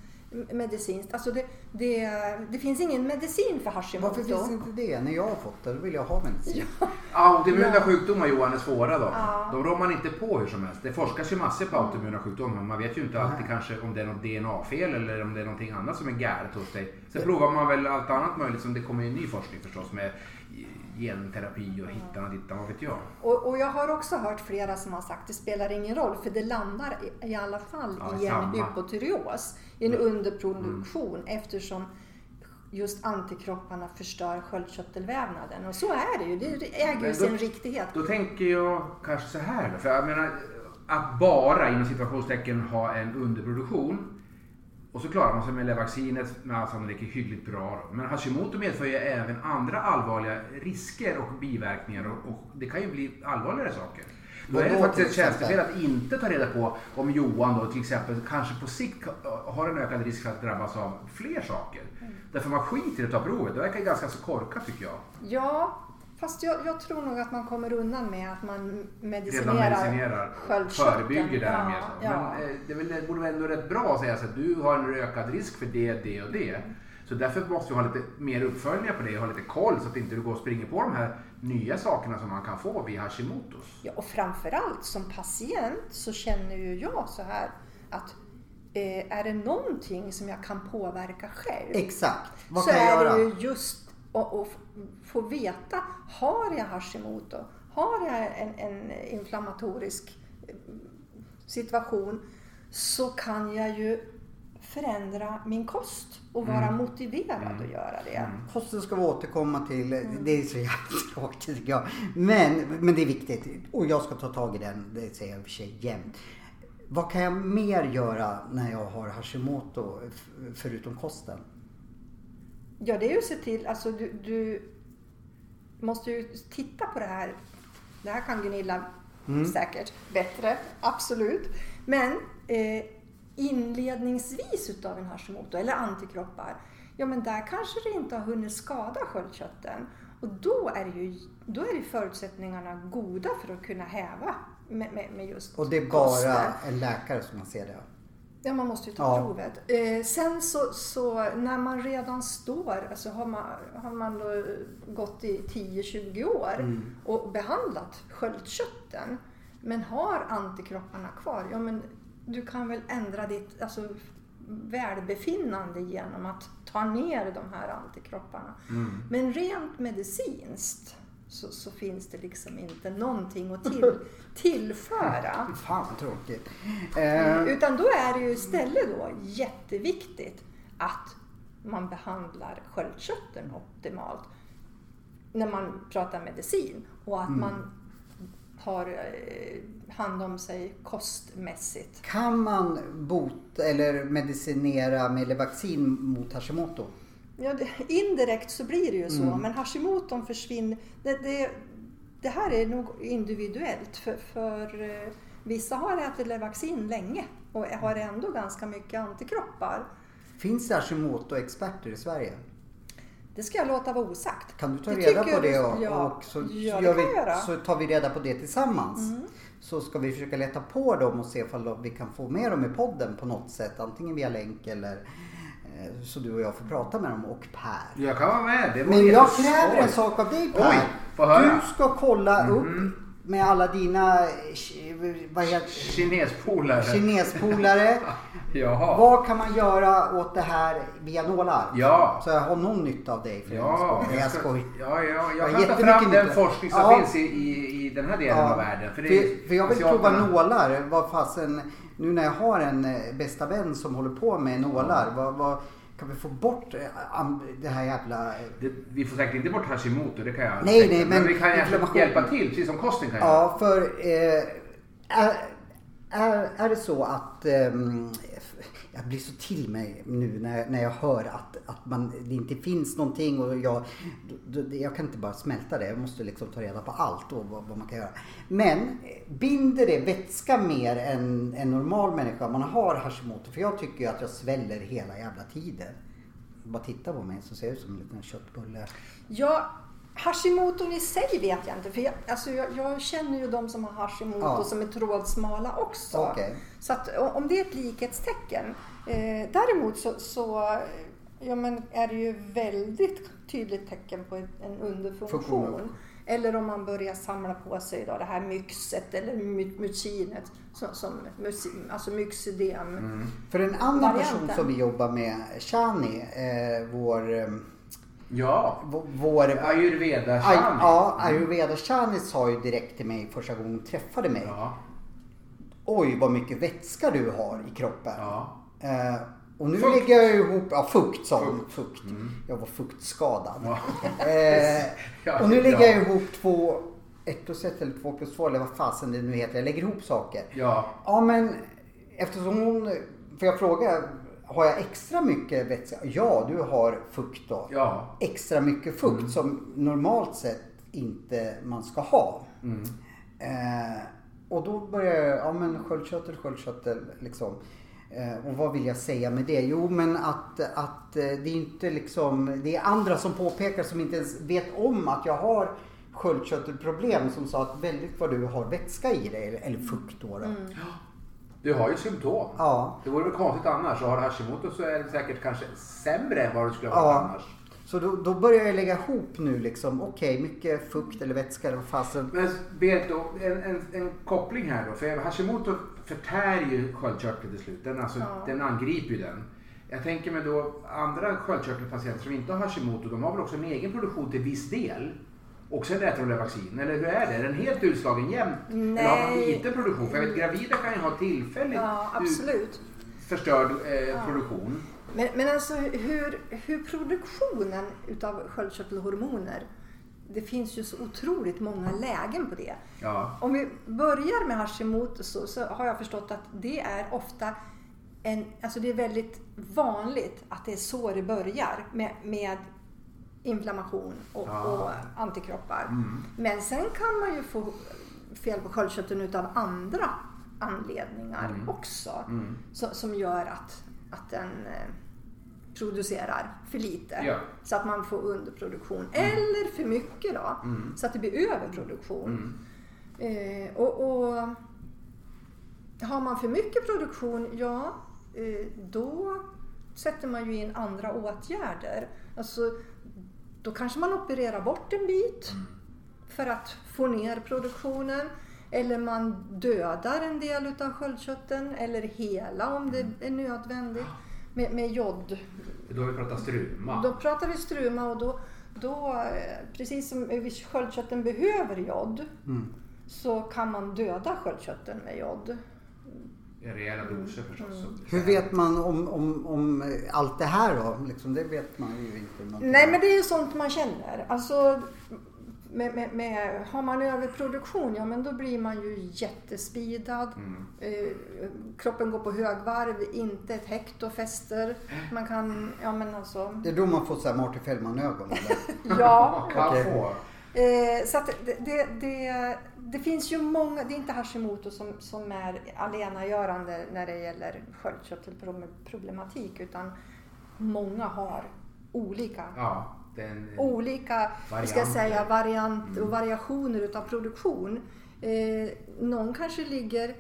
[SPEAKER 4] medicinskt. Alltså det, det, det finns ingen medicin för Hashimoto.
[SPEAKER 1] Varför finns inte det? När jag har fått det, då vill jag ha medicin.
[SPEAKER 2] Autoimmuna
[SPEAKER 4] Ja.
[SPEAKER 2] sjukdomar Johan är svåra då.
[SPEAKER 4] Ja.
[SPEAKER 2] De rår man inte på hur som helst. Det forskas ju massor på autoimmuna sjukdomar. Man vet ju inte alltid kanske om det är något DNA-fel eller om det är någonting annat som är galet hos dig. Sen provar man väl allt annat möjligt som det kommer ju ny forskning förstås med genterapi och hittan och dittan, vad vet jag.
[SPEAKER 4] Och, och jag har också hört flera som har sagt att det spelar ingen roll för det landar i, i alla fall
[SPEAKER 2] Ja,
[SPEAKER 4] i en
[SPEAKER 2] samma.
[SPEAKER 4] hypotyreos, i en underproduktion eftersom just antikropparna förstör sköldkörtelvävnaden. Och så är det ju, det äger ju
[SPEAKER 2] då-
[SPEAKER 4] sin riktighet.
[SPEAKER 2] Då tänker jag kanske så här då. För jag menar, att bara inom situationstecken ha en underproduktion och så klarar man sig med Levaxinet med all sannolikhet hyggligt bra. Då. Men Hashimoto medför ju även andra allvarliga risker och biverkningar och, och det kan ju bli allvarligare saker. Då är det faktiskt ett tjänstefel att inte ta reda på om Johan då till exempel kanske på sikt har en ökad risk för att drabbas av fler saker. Därför man skiter i att ta provet. Det verkar ganska så korkat tycker jag.
[SPEAKER 4] Ja, fast jag, jag tror nog att man kommer undan med att man medicinerar,
[SPEAKER 2] medicinerar
[SPEAKER 4] sköldkörteln.
[SPEAKER 2] förebygger det här
[SPEAKER 4] ja,
[SPEAKER 2] mer. så.
[SPEAKER 4] Ja.
[SPEAKER 2] Men eh, det, är väl, det borde väl ändå rätt bra att säga att du har en ökad risk för det, det och det. Så därför måste vi ha lite mer uppföljningar på det och ha lite koll så att inte du går och springer på de här nya sakerna som man kan få vid Hashimotos.
[SPEAKER 4] Ja, och framförallt som patient så känner ju jag så här att eh, är det någonting som jag kan påverka själv
[SPEAKER 1] Exakt. Vad
[SPEAKER 4] så
[SPEAKER 1] kan jag
[SPEAKER 4] är
[SPEAKER 1] göra?
[SPEAKER 4] det ju just att, att få veta, har jag Hashimoto? Har jag en, en inflammatorisk eh, situation så kan jag ju förändra min kost och vara
[SPEAKER 1] Mm.
[SPEAKER 4] motiverad att göra det.
[SPEAKER 1] Kosten ska vi återkomma till. Det är så jävla tråkigt tycker jag. Men, men det är viktigt. Och jag ska ta tag i den. Det säger jag i och för sig jämt. Vad kan jag mer göra när jag har Hashimoto förutom kosten?
[SPEAKER 4] Ja, det är ju att se till, alltså du, du måste ju titta på det här. Det här kan Gunilla säkert bättre, absolut. Men eh, inledningsvis utav en Hashimoto eller antikroppar, ja men där kanske det inte har hunnit skada sköldkörteln. Och då är, ju, då är det förutsättningarna goda för att kunna häva med, med, med just
[SPEAKER 1] Och det är
[SPEAKER 4] kosten.
[SPEAKER 1] bara en läkare som man ser det.
[SPEAKER 4] Ja, man måste ju ta
[SPEAKER 1] Ja.
[SPEAKER 4] provet. Eh, sen så, så när man redan står, alltså har man, har man gått i 10-20 år
[SPEAKER 1] Mm.
[SPEAKER 4] och behandlat sköldkörteln men har antikropparna kvar, ja men du kan väl ändra ditt alltså, välbefinnande genom att ta ner de här antikropparna.
[SPEAKER 1] Mm.
[SPEAKER 4] Men rent medicinskt så, så finns det liksom inte någonting att till, tillföra.
[SPEAKER 1] Fan vad tråkigt. Eh,
[SPEAKER 4] Utan då är det ju istället då jätteviktigt att man behandlar sköldkörteln optimalt när man pratar medicin och att man har eh, hand om sig kostmässigt.
[SPEAKER 1] kan man bota eller medicinera med Levaxin mot Hashimoto?
[SPEAKER 4] Ja, det, indirekt så blir det ju så, men Hashimoton försvinner. Det, det, det här är nog individuellt för, för eh, vissa har ätit Levaxin länge och har ändå ganska mycket antikroppar.
[SPEAKER 1] Finns det Hashimoto-experter i Sverige?
[SPEAKER 4] Det ska jag låta vara osagt.
[SPEAKER 1] Kan du ta
[SPEAKER 4] Det
[SPEAKER 1] reda på det och,
[SPEAKER 4] ja.
[SPEAKER 1] och så,
[SPEAKER 4] Ja, det
[SPEAKER 1] vi.
[SPEAKER 4] Mm.
[SPEAKER 1] så tar vi reda på det tillsammans. Så ska vi försöka leta på dem och se ifall vi kan få med dem i podden på något sätt. Antingen via länk eller så du och jag får prata med dem och Per.
[SPEAKER 2] Jag kan vara med.
[SPEAKER 1] Men jag kräver en sak av dig Per.
[SPEAKER 2] Oj.
[SPEAKER 1] Du ska kolla upp med alla dina eh, vad heter,
[SPEAKER 2] Kinespolare.
[SPEAKER 1] kinespolare.
[SPEAKER 2] Jaha.
[SPEAKER 1] Vad kan man göra åt det här via nålar?
[SPEAKER 2] Ja.
[SPEAKER 1] Så jag har någon nytta av dig. För
[SPEAKER 2] Ja,
[SPEAKER 1] jag, jag
[SPEAKER 2] ska-
[SPEAKER 1] skojar.
[SPEAKER 2] ja, ja,
[SPEAKER 1] har
[SPEAKER 2] jag kan ta fram den
[SPEAKER 1] nytta.
[SPEAKER 2] forskning som
[SPEAKER 1] Ja.
[SPEAKER 2] finns i, i, i den här delen av världen. För,
[SPEAKER 1] För, för jag vill prova nålar. Vad fasen, nu när jag har en eh, bästa vän som håller på med nålar. Vad, vad, kan vi få bort eh, det här jävla... eh,
[SPEAKER 2] Det, vi får säkert inte bort Hashimoto, det kan jag
[SPEAKER 1] Nej,
[SPEAKER 2] tänka.
[SPEAKER 1] nej,
[SPEAKER 2] men,
[SPEAKER 1] men
[SPEAKER 2] vi kan
[SPEAKER 1] inflammation-
[SPEAKER 2] hjälpa till, precis som kosten kan göra.
[SPEAKER 1] Ja, för eh, är, är, är det så att ehm, jag blir så till mig nu när, när jag hör att, att man, det inte finns någonting och jag, jag kan inte bara smälta det. Jag måste liksom ta reda på allt och vad, vad man kan göra. Men eh, binder det vätska mer än en normal människa om man har Hashimoto? För jag tycker ju att jag sväller hela jävla tiden. Bara titta på mig så ser jag ut som en liten köttbulle.
[SPEAKER 4] Ja, Hashimoton i sig vet jag inte. För jag, alltså jag, jag känner ju de som har Hashimoto
[SPEAKER 1] Ja.
[SPEAKER 4] som är trådsmala också.
[SPEAKER 1] Okej.
[SPEAKER 4] Så att om det är ett likhetstecken. Eh, däremot så, så ja, men är det ju väldigt tydligt tecken på en underfunktion.
[SPEAKER 1] Funktion.
[SPEAKER 4] Eller om man börjar samla på sig då det här myxet eller my- mycinet. Som, som, alltså myxödem.
[SPEAKER 1] För en annan person
[SPEAKER 4] Varianten.
[SPEAKER 1] som vi jobbar med, Shani, eh, vår...
[SPEAKER 2] Ja,
[SPEAKER 1] vår-
[SPEAKER 2] ayurveda
[SPEAKER 1] Ay,
[SPEAKER 2] shani.
[SPEAKER 1] ja, ayurveda Shani sa ju direkt till mig första gången hon träffade mig.
[SPEAKER 2] Ja,
[SPEAKER 1] Oj vad mycket vätska du har i kroppen.
[SPEAKER 2] ja.
[SPEAKER 1] Eh, och nu
[SPEAKER 2] Fukt.
[SPEAKER 1] lägger jag ihop, ja fukt sa hon.
[SPEAKER 2] Fukt.
[SPEAKER 1] Fukt. Jag var fuktskadad.
[SPEAKER 2] Ja.
[SPEAKER 1] Eh,
[SPEAKER 2] Ja,
[SPEAKER 1] och nu lägger
[SPEAKER 2] ja.
[SPEAKER 1] jag ihop två, ett plus ett eller två plus två eller vad fasen det nu heter. Jag lägger ihop saker.
[SPEAKER 2] Ja,
[SPEAKER 1] Ja men eftersom hon, för jag fråga, har jag extra mycket vätska? Ja, du har fukt då.
[SPEAKER 2] ja.
[SPEAKER 1] Extra mycket fukt som normalt sett inte man ska ha. Eh, och då börjar jag, ja men sköldkörtel, sköldkörtel liksom. Eh, och vad vill jag säga med det? Jo men att, att eh, det är inte liksom, det är andra som påpekar som inte ens vet om att jag har sköldkörtelproblem som sa att väldigt vad du har vätska i dig, eller, eller fukt då. då.
[SPEAKER 2] Du har ju symptom.
[SPEAKER 1] Ja.
[SPEAKER 2] Det vore väl konstigt annars. Och har du Hashimoto så är det säkert kanske sämre än vad det skulle vara
[SPEAKER 1] Ja.
[SPEAKER 2] annars.
[SPEAKER 1] Så då, då börjar jag lägga ihop nu liksom, okej mycket fukt eller vätska eller vad fasen.
[SPEAKER 2] Men Berit, då, en, en, en koppling här då. För Hashimoto förtär ju sköldkörteln till slut. Den, alltså,
[SPEAKER 4] Ja.
[SPEAKER 2] den angriper ju den. Jag tänker mig då andra sköldkörtelpatienter som inte har Hashimoto, de har väl också en egen produktion till viss del. Och sen äter de det vaccin. Eller hur är det? Är den helt utslagen jämt? Eller har man
[SPEAKER 4] Nej.
[SPEAKER 2] liten produktion? För jag vet gravida kan ju ha tillfälligt
[SPEAKER 4] Ja,
[SPEAKER 2] ut-
[SPEAKER 4] absolut.
[SPEAKER 2] förstörd eh, produktion.
[SPEAKER 4] Men, men alltså hur, hur produktionen utav sköldkörtelhormoner, det finns ju så otroligt många lägen på det.
[SPEAKER 2] Ja.
[SPEAKER 4] Om vi börjar med Hashimoto så, så har jag förstått att det är ofta en, alltså det är väldigt vanligt att det är så det börjar med, med inflammation och,
[SPEAKER 2] Ja.
[SPEAKER 4] och antikroppar. Men sen kan man ju få fel på sköldkörteln utav andra anledningar också. Så, som gör att, att den eh, producerar för lite.
[SPEAKER 2] Ja.
[SPEAKER 4] Så att man får underproduktion. Eller för mycket då. Så att det blir överproduktion. Eh, och, och har man för mycket produktion, ja eh, då sätter man ju in andra åtgärder. Alltså, då kanske man opererar bort en bit för att få ner produktionen. Eller man dödar en del utav sköldkörteln eller hela om det är nödvändigt med, med jod.
[SPEAKER 2] Då har vi pratat struma.
[SPEAKER 4] Då pratar vi struma och då, då eh, precis som sköldkörteln behöver jod så kan man döda sköldkörteln med jod.
[SPEAKER 2] Rejäla doser förstås.
[SPEAKER 4] Mm.
[SPEAKER 1] Hur vet man om, om, om allt det här då? Liksom, det vet man ju inte.
[SPEAKER 4] Nej men det är ju sånt man känner. Alltså, med, med, med, har man överproduktion, ja men då blir man ju jättespidad. Eh, kroppen går på högvarv, inte ett hektofäster. Man kan, ja men alltså,
[SPEAKER 1] Det är då man får så här Marty Fellman-ögon.
[SPEAKER 4] ja.
[SPEAKER 2] Få.
[SPEAKER 4] Eh, så att det, det, det, det finns ju många, det är inte Hashimoto som, som är alenagörande när det gäller sköldkörtelproblematik utan många har olika
[SPEAKER 2] Ja, den...
[SPEAKER 4] olika ska jag
[SPEAKER 2] Varianter.
[SPEAKER 4] säga, variant och variationer utav produktion. Eh, någon kanske ligger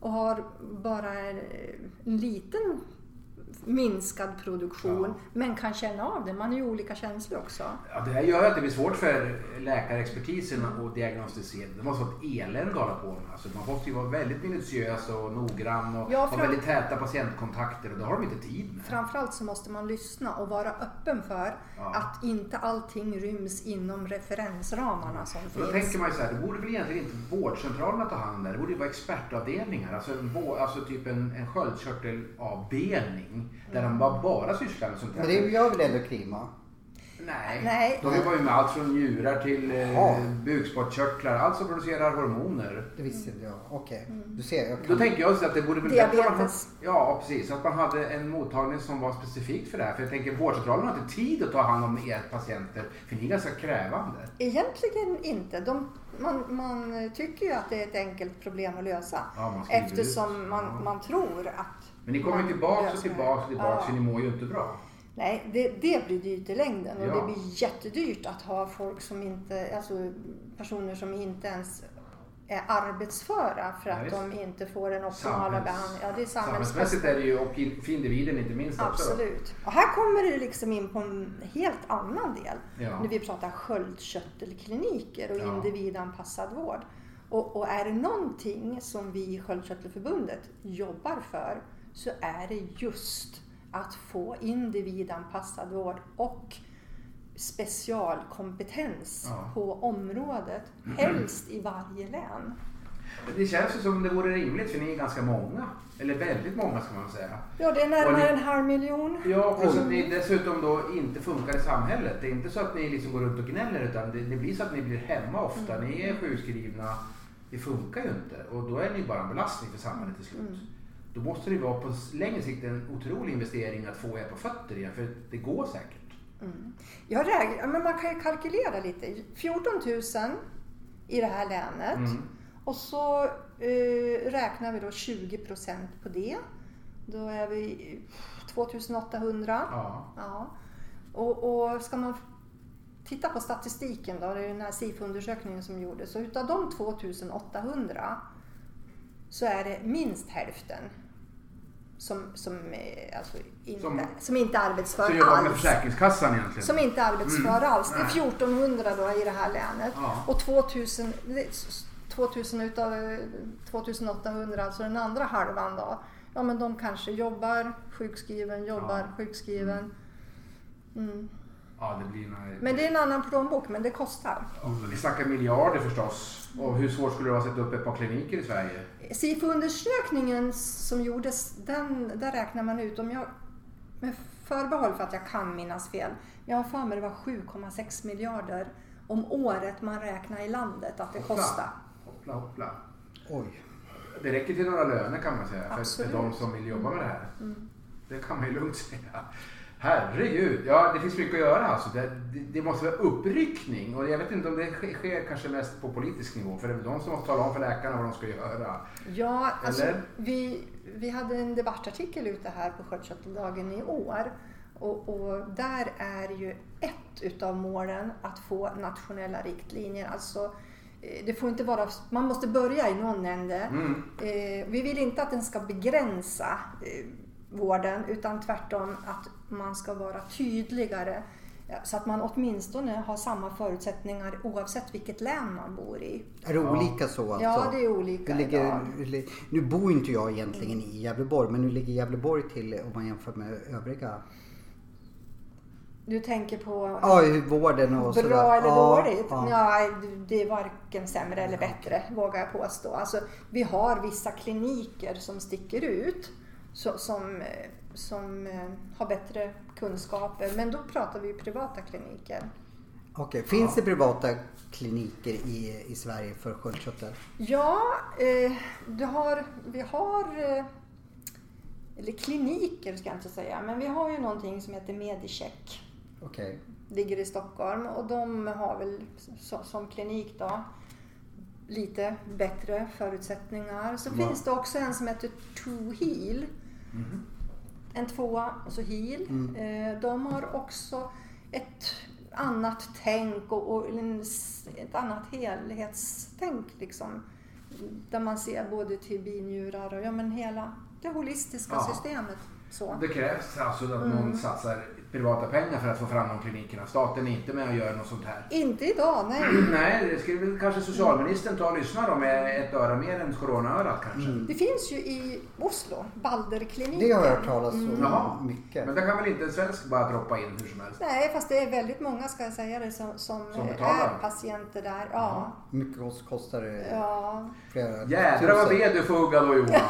[SPEAKER 4] och har bara en, en liten minskad produktion
[SPEAKER 2] Ja.
[SPEAKER 4] men kan känna av det. Man är ju olika känslig också.
[SPEAKER 2] Ja, det här gör ju att det blir svårt för läkarexpertisen att diagnostisera. Det måste vara ett elände att hålla på med. Alltså, man måste ju vara väldigt minutiös och noggrann och
[SPEAKER 4] Ja,
[SPEAKER 2] ha väldigt täta patientkontakter och det har de inte tid med.
[SPEAKER 4] Framförallt så måste man lyssna och vara öppen för
[SPEAKER 2] Ja.
[SPEAKER 4] att inte allting ryms inom referensramarna som
[SPEAKER 2] Och då
[SPEAKER 4] finns.
[SPEAKER 2] tänker man ju så här, det borde väl egentligen inte vårdcentralerna ta hand om det. Det borde ju vara expertavdelningar. Alltså, en, alltså typ en, en sköldkörtelavdelning där de bara, bara sysslar med sånt här.
[SPEAKER 1] Men det gör väl ändå Krima?
[SPEAKER 2] Nej.
[SPEAKER 4] Nej.
[SPEAKER 2] De jobbar ju med allt från njurar till eh,
[SPEAKER 1] Ja.
[SPEAKER 2] bukspottkörtlar. Allt som producerar hormoner.
[SPEAKER 1] Det visste inte jag. Okej, du ser. Jag
[SPEAKER 2] Då
[SPEAKER 1] kan...
[SPEAKER 2] tänker jag så att det borde bli bättre om man hade,
[SPEAKER 4] Diabetes.
[SPEAKER 2] Ja, precis. Att man hade en mottagning som var specifikt för det här. För jag tänker vårdcentralen har inte tid att ta hand om er patienter. För ni är ganska krävande.
[SPEAKER 4] Egentligen inte. De, man, man tycker ju att det är ett enkelt problem att lösa.
[SPEAKER 2] Ja, man
[SPEAKER 4] eftersom man,
[SPEAKER 2] Ja.
[SPEAKER 4] man tror att
[SPEAKER 2] Men ni kommer ju tillbaka och tillbaka och tillbaka
[SPEAKER 4] Ja.
[SPEAKER 2] så ni mår ju inte bra.
[SPEAKER 4] Nej, det, det blir dyrt i längden och
[SPEAKER 2] Ja.
[SPEAKER 4] det blir jättedyrt att ha folk som inte, alltså personer som inte ens är arbetsföra för
[SPEAKER 2] Ja,
[SPEAKER 4] att
[SPEAKER 2] visst.
[SPEAKER 4] de inte får den optimala behandlingen. Ja, det är
[SPEAKER 2] Samhällsmässigt är det ju och för individen inte minst också.
[SPEAKER 4] Absolut. Och här kommer det liksom in på en helt annan del.
[SPEAKER 2] Ja.
[SPEAKER 4] När vi pratar sköldkörtelkliniker och
[SPEAKER 2] Ja.
[SPEAKER 4] individanpassad vård. Och, och är det någonting som vi i Sköldkörtelförbundet jobbar för så är det just att få individanpassad vård och specialkompetens
[SPEAKER 2] Ja.
[SPEAKER 4] på området. Helst i varje län.
[SPEAKER 2] Det känns ju som det vore rimligt för ni är ganska många. Eller väldigt många ska man säga.
[SPEAKER 4] Ja, det är närmare
[SPEAKER 2] ni-
[SPEAKER 4] en halv miljon.
[SPEAKER 2] Ja, plus att ni dessutom då inte funkar i samhället. Det är inte så att ni liksom går runt och gnäller utan det, det blir så att ni blir hemma ofta. Ni är sjukskrivna. Det funkar ju inte och då är ni bara en belastning för samhället till slut. Då måste det vara på längre sikt en otrolig investering att få er på fötter igen för det går säkert.
[SPEAKER 4] Jag räknar, men man kan ju kalkylera lite. 14 000 i det här länet.
[SPEAKER 2] Mm.
[SPEAKER 4] Och så eh, räknar vi då 20 procent på det. Då är vi 2800.
[SPEAKER 2] Ja.
[SPEAKER 4] Ja. Och, och ska man titta på statistiken då, det är den här SIFO-undersökningen som gjordes. Så utav de 2800 så är det minst hälften som, som, är, alltså inte,
[SPEAKER 2] Som-
[SPEAKER 4] som, inte är arbetsför alls.
[SPEAKER 2] Försäkringskassan egentligen.
[SPEAKER 4] Som inte är arbetsför
[SPEAKER 2] Mm.
[SPEAKER 4] alls. Det är
[SPEAKER 2] Nej.
[SPEAKER 4] 1400 då i det här länet.
[SPEAKER 2] Ja.
[SPEAKER 4] Och 2000, det är 2000 utav eh, 2800, alltså den andra halvan då. Ja men de kanske jobbar sjukskriven, jobbar
[SPEAKER 2] Ja.
[SPEAKER 4] sjukskriven. Mm.
[SPEAKER 2] Ja, det blir några...
[SPEAKER 4] Men det är en annan plånbok, men det kostar.
[SPEAKER 2] Ja, Vi snackar miljarder förstås. Och hur svårt skulle det vara att sätta upp ett par kliniker i Sverige?
[SPEAKER 4] SIFO-undersökningen som gjordes, den, där räknar man ut, om jag med förbehåll för att jag kan minnas fel, jag har för mig det var 7,6 miljarder om året man räknar i landet att det
[SPEAKER 2] Hoppla.
[SPEAKER 4] kostar.
[SPEAKER 2] Hoppla, hoppla.
[SPEAKER 1] Oj.
[SPEAKER 2] Det räcker till några löner kan man säga för, för
[SPEAKER 4] Absolut.
[SPEAKER 2] de som vill jobba med det här.
[SPEAKER 4] Mm.
[SPEAKER 2] Det kan man ju lugnt säga. Herregud, ja det finns mycket att göra alltså. Det, det, det måste vara uppryckning och jag vet inte om det sker, sker kanske mest på politisk nivå för det är de som måste tala om för läkarna vad de ska göra.
[SPEAKER 4] Ja, alltså, vi, vi hade en debattartikel ute här på Sköldkörteldagen i år. Och, och där är ju ett utav målen att få nationella riktlinjer. Alltså, eh, det får inte vara, man måste börja i någon ände.
[SPEAKER 2] Mm.
[SPEAKER 4] Eh, vi vill inte att den ska begränsa eh, vården utan tvärtom att man ska vara tydligare så att man åtminstone har samma förutsättningar oavsett vilket län man bor i.
[SPEAKER 1] Är det
[SPEAKER 2] Ja.
[SPEAKER 1] olika så alltså?
[SPEAKER 4] Ja, det är olika
[SPEAKER 1] ligger,
[SPEAKER 4] idag.
[SPEAKER 1] nu bor inte jag egentligen i Gävleborg men nu ligger Gävleborg till om man jämför med övriga.
[SPEAKER 4] Du tänker på
[SPEAKER 1] Ja, vården och sådär.
[SPEAKER 4] bra eller
[SPEAKER 1] ja,
[SPEAKER 4] dåligt?
[SPEAKER 1] Ja.
[SPEAKER 4] Nej, det är varken sämre eller bättre vågar jag påstå. Alltså, vi har vissa kliniker som sticker ut så, som, som eh, har bättre kunskaper. Men då pratar vi privata kliniker.
[SPEAKER 1] Okej, finns det privata kliniker i, i Sverige för sköldkörtel?
[SPEAKER 4] Ja, eh, du har, vi har eh, eller kliniker ska jag inte säga, men vi har ju någonting som heter Medicheck.
[SPEAKER 1] Okej.
[SPEAKER 4] ligger i Stockholm och de har väl som klinik då lite bättre förutsättningar. Så
[SPEAKER 1] Va?
[SPEAKER 4] finns det också en som heter To Heal. En tvåa och så Heal.
[SPEAKER 1] Mm.
[SPEAKER 4] Eh, de har också ett annat tänk och, och ett annat helhetstänk liksom. Där man ser både till binjurar och ja, men hela det holistiska
[SPEAKER 2] Ja.
[SPEAKER 4] systemet. Så.
[SPEAKER 2] Det krävs alltså att
[SPEAKER 4] Mm.
[SPEAKER 2] någon satsar privata pengar för att få fram de klinikerna. Staten är inte med och gör något sånt här.
[SPEAKER 4] Inte idag, nej.
[SPEAKER 2] Nej, det skulle väl kanske socialministern ta och lyssna då med ett öra mer än coronaörat kanske.
[SPEAKER 1] Mm.
[SPEAKER 4] Det finns ju i Oslo, Balderkliniken.
[SPEAKER 1] Det har jag hört talas om
[SPEAKER 2] Jaha.
[SPEAKER 1] mycket.
[SPEAKER 2] Men där kan väl inte en svensk bara droppa in hur som helst?
[SPEAKER 4] Nej, fast det är väldigt många ska jag säga det som, som,
[SPEAKER 2] Som
[SPEAKER 4] är patienter där. Ja.
[SPEAKER 1] Mycket kost- kostar det?
[SPEAKER 4] ja.
[SPEAKER 1] Flera
[SPEAKER 2] Jädrar vad ved du får hugga då Johan.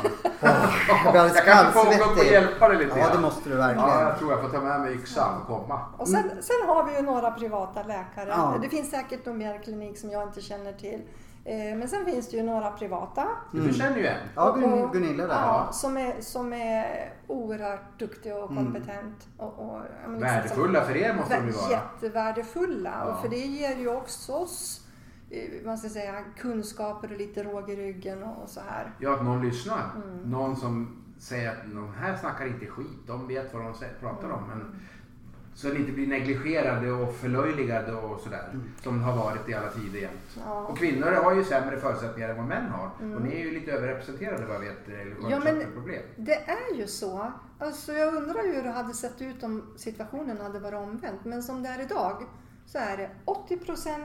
[SPEAKER 1] Alldeles
[SPEAKER 2] jag kanske får åka upp och hjälpa dig lite
[SPEAKER 1] Ja, det måste du verkligen.
[SPEAKER 2] Ja, jag tror jag får ta med mig yxan yxa och komma.
[SPEAKER 4] Och sen, sen har vi ju några privata läkare.
[SPEAKER 1] Ja.
[SPEAKER 4] Det finns säkert någon mer klinik som jag inte känner till. Eh, Men sen finns det ju några privata.
[SPEAKER 2] Du känner ju en.
[SPEAKER 1] Ja, Gunilla där.
[SPEAKER 4] Ja, som är, som är oerhört duktig och kompetent. Och, och, liksom
[SPEAKER 2] Värdefulla för er måste de ju vara.
[SPEAKER 4] Jättevärdefulla.
[SPEAKER 2] Ja.
[SPEAKER 4] Och för det ger ju också oss eh, vad ska säga, kunskaper och lite råg i ryggen och, så här.
[SPEAKER 2] Ja, att någon lyssnar.
[SPEAKER 4] Mm.
[SPEAKER 2] Någon som säger att de här snackar inte skit, de vet vad de pratar om.
[SPEAKER 4] Mm.
[SPEAKER 2] Men, så att ni inte blir negligerade och förlöjligade och sådär. Som det har varit i alla tider jämt.
[SPEAKER 4] Mm. Ja.
[SPEAKER 2] Och kvinnor har ju sämre förutsättningar än vad män har. Och ni är ju lite överrepresenterade vad jag vet
[SPEAKER 4] Mm. Ja, men-
[SPEAKER 2] problem.
[SPEAKER 4] Det är ju så. Alltså jag undrar ju hur det hade sett ut om situationen hade varit omvänt. Men som det är idag så är det 80%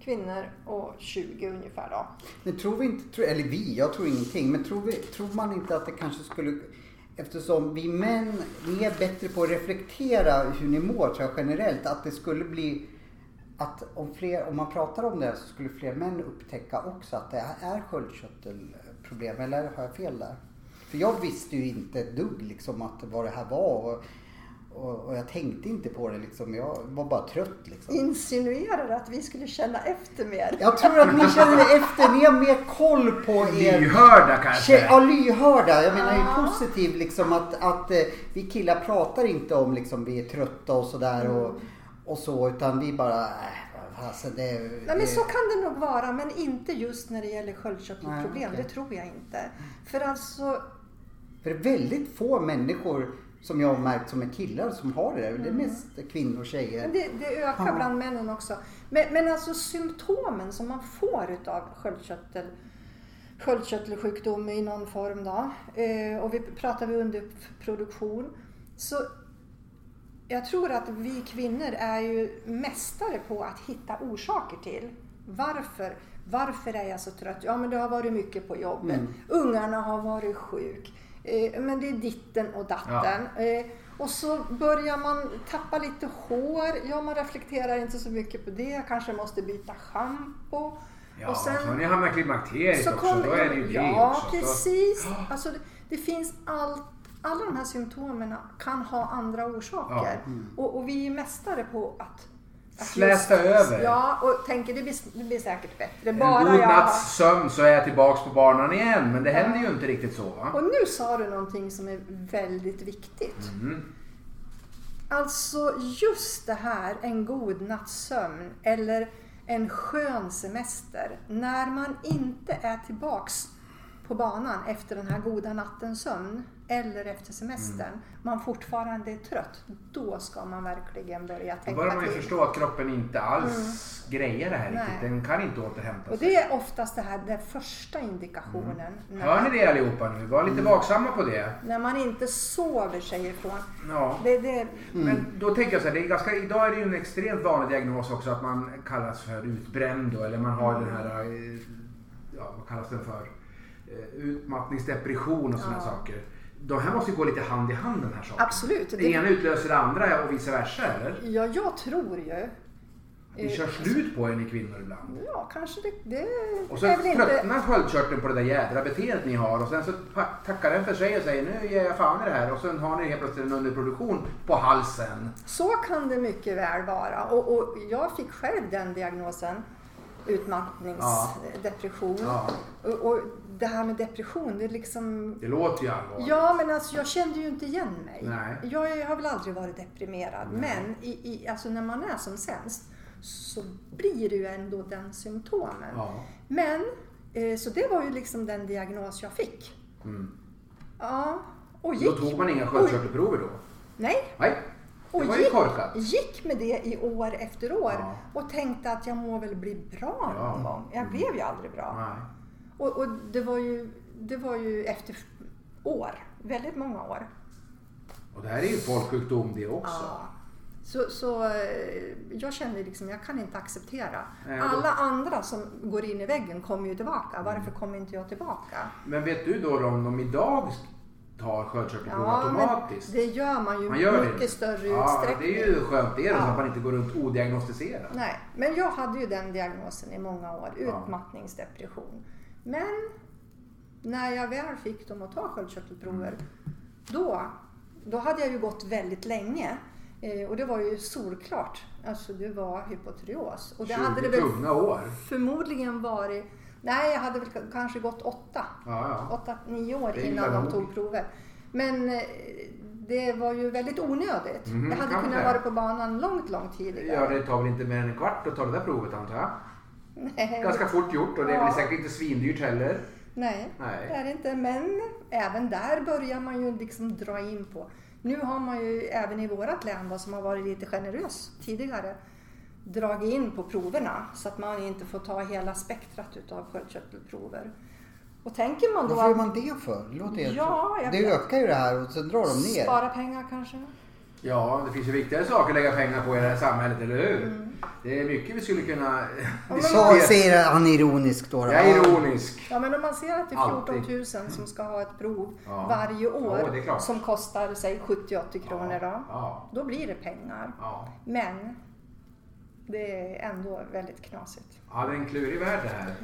[SPEAKER 4] kvinnor och 20 ungefär då.
[SPEAKER 1] Men tror vi inte, eller vi, jag tror ingenting, men tror, vi, tror man inte att det kanske skulle Eftersom vi män, ni är bättre på att reflektera hur ni mår tror jag generellt, att det skulle bli att om, fler, om man pratar om det så skulle fler män upptäcka också att det är sköldkörtelproblem. Eller har jag fel där? För jag visste ju inte ett dugg liksom att vad det här var. Och, och, och jag tänkte inte på det liksom. Jag var bara trött liksom.
[SPEAKER 4] Insinuerar att vi skulle känna efter mer.
[SPEAKER 1] Jag tror att ni känner efter. Ni har mer koll på er...
[SPEAKER 2] Lyhörda kanske.
[SPEAKER 1] Ja, lyhörda. Jag menar ju positiv liksom att, att eh, vi killar pratar inte om liksom vi är trötta och sådär och, och så utan vi bara, fasen det,
[SPEAKER 4] Nej, men
[SPEAKER 1] det-
[SPEAKER 4] så kan det nog vara, men inte just när det gäller sköldkörtelproblem.
[SPEAKER 1] Okej.
[SPEAKER 4] Det tror jag inte. För alltså,
[SPEAKER 1] För väldigt få människor som jag har märkt som är killar som har det där. Det är mest kvinnor och tjejer.
[SPEAKER 4] men det, det ökar
[SPEAKER 1] Ja.
[SPEAKER 4] bland männen också. Men, men alltså symptomen som man får utav sköldkörtel, sköldkörtelsjukdom i någon form då. Eh, och vi pratar vi underproduktion. Så jag tror att vi kvinnor är ju mästare på att hitta orsaker till varför. Varför är jag så trött? Ja, men det har varit mycket på jobbet.
[SPEAKER 1] Mm.
[SPEAKER 4] Ungarna har varit sjuk. Eh, men det är ditten och datten. Eh, och så börjar man tappa lite hår. Ja, man reflekterar inte så mycket på det. Jag kanske måste byta schampo.
[SPEAKER 2] Ja,
[SPEAKER 4] och sen,
[SPEAKER 2] så hamnat i klimakteriet också.
[SPEAKER 4] kom-
[SPEAKER 2] Då är det ju det
[SPEAKER 4] Ja,
[SPEAKER 2] också. Så-
[SPEAKER 4] precis. Alltså, det, det finns allt, alla de här symptomen kan ha andra orsaker. Och, och vi är mästare på att
[SPEAKER 2] Släta över.
[SPEAKER 4] Ja, och tänker det blir, det blir säkert bättre.
[SPEAKER 2] En
[SPEAKER 4] Bara
[SPEAKER 2] god
[SPEAKER 4] jag...
[SPEAKER 2] natts sömn så är jag tillbaks på banan igen. Men det händer ju inte riktigt så va?
[SPEAKER 4] Och nu sa du någonting som är väldigt viktigt.
[SPEAKER 2] Mm.
[SPEAKER 4] Alltså just det här, en god natts sömn eller en skön semester. När man inte är tillbaks på banan efter den här goda nattens sömn eller efter semestern,
[SPEAKER 2] Mm.
[SPEAKER 4] man fortfarande är trött, då ska man verkligen börja
[SPEAKER 2] Då
[SPEAKER 4] tänka
[SPEAKER 2] börjar man ju
[SPEAKER 4] till.
[SPEAKER 2] förstå att kroppen inte alls grejer det här
[SPEAKER 4] Nej.
[SPEAKER 2] riktigt. Den kan inte återhämta
[SPEAKER 4] Och
[SPEAKER 2] sig.
[SPEAKER 4] det är oftast det här, den första indikationen. När,
[SPEAKER 2] Hör ni det allihopa nu? Var
[SPEAKER 4] Mm.
[SPEAKER 2] lite vaksamma på det.
[SPEAKER 4] när man inte sover sig ifrån.
[SPEAKER 2] Ja.
[SPEAKER 4] Det, det,
[SPEAKER 2] Men då tänker jag så här, det är ganska, idag är det ju en extremt vanlig diagnos också att man kallas för utbränd då, eller man har den här, eh, ja vad kallas den för? Eh, Utmattningsdepression och sådana
[SPEAKER 4] Ja.
[SPEAKER 2] saker. De här måste ju gå lite hand i hand den här saken.
[SPEAKER 4] Absolut.
[SPEAKER 2] Det ena utlöser det andra och vice versa eller?
[SPEAKER 4] Ja, jag tror ju. Eh,
[SPEAKER 2] kör slut på er ni kvinnor ibland.
[SPEAKER 4] Ja, kanske det, det
[SPEAKER 2] Och så
[SPEAKER 4] väl inte...
[SPEAKER 2] tröttnar sköldkörteln på det där jädra beteendet ni har och sen så tackar den för sig och säger nu ger jag fan i det här och sen har ni helt plötsligt en underproduktion på halsen.
[SPEAKER 4] Så kan det mycket väl vara. Och, och jag fick själv den diagnosen. Utmattningsdepression.
[SPEAKER 2] Ja.
[SPEAKER 4] Och, och det här med depression, det är liksom...
[SPEAKER 2] Det låter ju allvarligt.
[SPEAKER 4] Ja, men alltså jag kände ju inte igen mig.
[SPEAKER 2] Nej.
[SPEAKER 4] Jag har väl aldrig varit deprimerad. Men i, i, alltså när man är som sämst så blir det ju ändå den symptomen.
[SPEAKER 2] Ja.
[SPEAKER 4] Men, eh, så det var ju liksom den diagnos jag fick.
[SPEAKER 2] Mm.
[SPEAKER 4] Ja. Och
[SPEAKER 2] Då
[SPEAKER 4] gick,
[SPEAKER 2] tog man inga sköldkörtelprover då?
[SPEAKER 4] Nej,
[SPEAKER 2] Nej,
[SPEAKER 4] och gick, gick med det i år efter år
[SPEAKER 2] Ja.
[SPEAKER 4] och tänkte att jag må väl bli bra
[SPEAKER 2] Ja.
[SPEAKER 4] någon gång. Jag blev ju aldrig bra.
[SPEAKER 2] Nej.
[SPEAKER 4] Och, och det, var ju, det var ju efter år, väldigt många år.
[SPEAKER 2] Och det här är ju folksjukdom det också.
[SPEAKER 4] Ja. Så, så eh, jag kände liksom, jag kan inte acceptera.
[SPEAKER 2] Nej, då-
[SPEAKER 4] Alla andra som går in i väggen kommer ju tillbaka. Varför
[SPEAKER 2] Mm.
[SPEAKER 4] kommer inte jag tillbaka?
[SPEAKER 2] Men vet du då om de idag tar sköldkörtelprov
[SPEAKER 4] Ja,
[SPEAKER 2] automatiskt?
[SPEAKER 4] det gör man ju
[SPEAKER 2] Man gör
[SPEAKER 4] mycket
[SPEAKER 2] det.
[SPEAKER 4] större
[SPEAKER 2] ja,
[SPEAKER 4] utsträckning.
[SPEAKER 2] det är ju skönt det är det, så
[SPEAKER 4] Ja.
[SPEAKER 2] att man inte går runt odiagnostiserad.
[SPEAKER 4] Nej, men jag hade ju den diagnosen i många år,
[SPEAKER 2] Ja.
[SPEAKER 4] Men när jag väl fick dem att ta sköldkörtelprover,
[SPEAKER 2] Mm.
[SPEAKER 4] då, då hade jag ju gått väldigt länge Eh, och det var ju solklart. Alltså det var hypotyreos. Och det
[SPEAKER 2] 20
[SPEAKER 4] hade det väl
[SPEAKER 2] tunga år.
[SPEAKER 4] förmodligen varit... Nej, jag hade väl kanske gått åtta.
[SPEAKER 2] Ja, ja.
[SPEAKER 4] Åtta, nio år innan de tog prover. Men eh, det var ju väldigt onödigt.
[SPEAKER 2] Mhm,
[SPEAKER 4] det hade kunnat vara på banan långt, långt tidigare.
[SPEAKER 2] Ja, det tar väl inte mer än en kvart att ta det där provet antar jag.
[SPEAKER 4] Nej,
[SPEAKER 2] Ganska fort gjort och det är väl
[SPEAKER 4] Ja.
[SPEAKER 2] säkert inte svindyrt heller.
[SPEAKER 4] Nej,
[SPEAKER 2] Nej.
[SPEAKER 4] det är det inte. Men även där börjar man ju liksom dra in på. Nu har man ju även i vårat län då, som har varit lite generös tidigare dragit in på proverna så att man inte får ta hela spektrat utav sköldkörtelprover. Och tänker man då
[SPEAKER 1] Varför gör man det för? Det, låter.
[SPEAKER 4] Ja,
[SPEAKER 1] det
[SPEAKER 4] vet.
[SPEAKER 1] ökar ju det här och sen drar de ner.
[SPEAKER 4] spara pengar kanske?
[SPEAKER 2] Ja, det finns ju viktigare saker att lägga pengar på i det här samhället, eller hur?
[SPEAKER 4] Mm.
[SPEAKER 2] Det är mycket vi skulle kunna...
[SPEAKER 4] men-
[SPEAKER 1] Så säger han ironiskt då. då.
[SPEAKER 2] Jag är ironisk.
[SPEAKER 4] Ja men om man ser att det är 14
[SPEAKER 2] Alltid.
[SPEAKER 4] 000 som ska ha ett prov
[SPEAKER 2] Ja.
[SPEAKER 4] varje år
[SPEAKER 2] Ja,
[SPEAKER 4] som kostar säg 70-80 kronor då.
[SPEAKER 2] Ja.
[SPEAKER 4] Då blir det pengar.
[SPEAKER 2] Ja.
[SPEAKER 4] Men det är ändå väldigt knasigt.
[SPEAKER 2] ja, det är en klurig värld det här.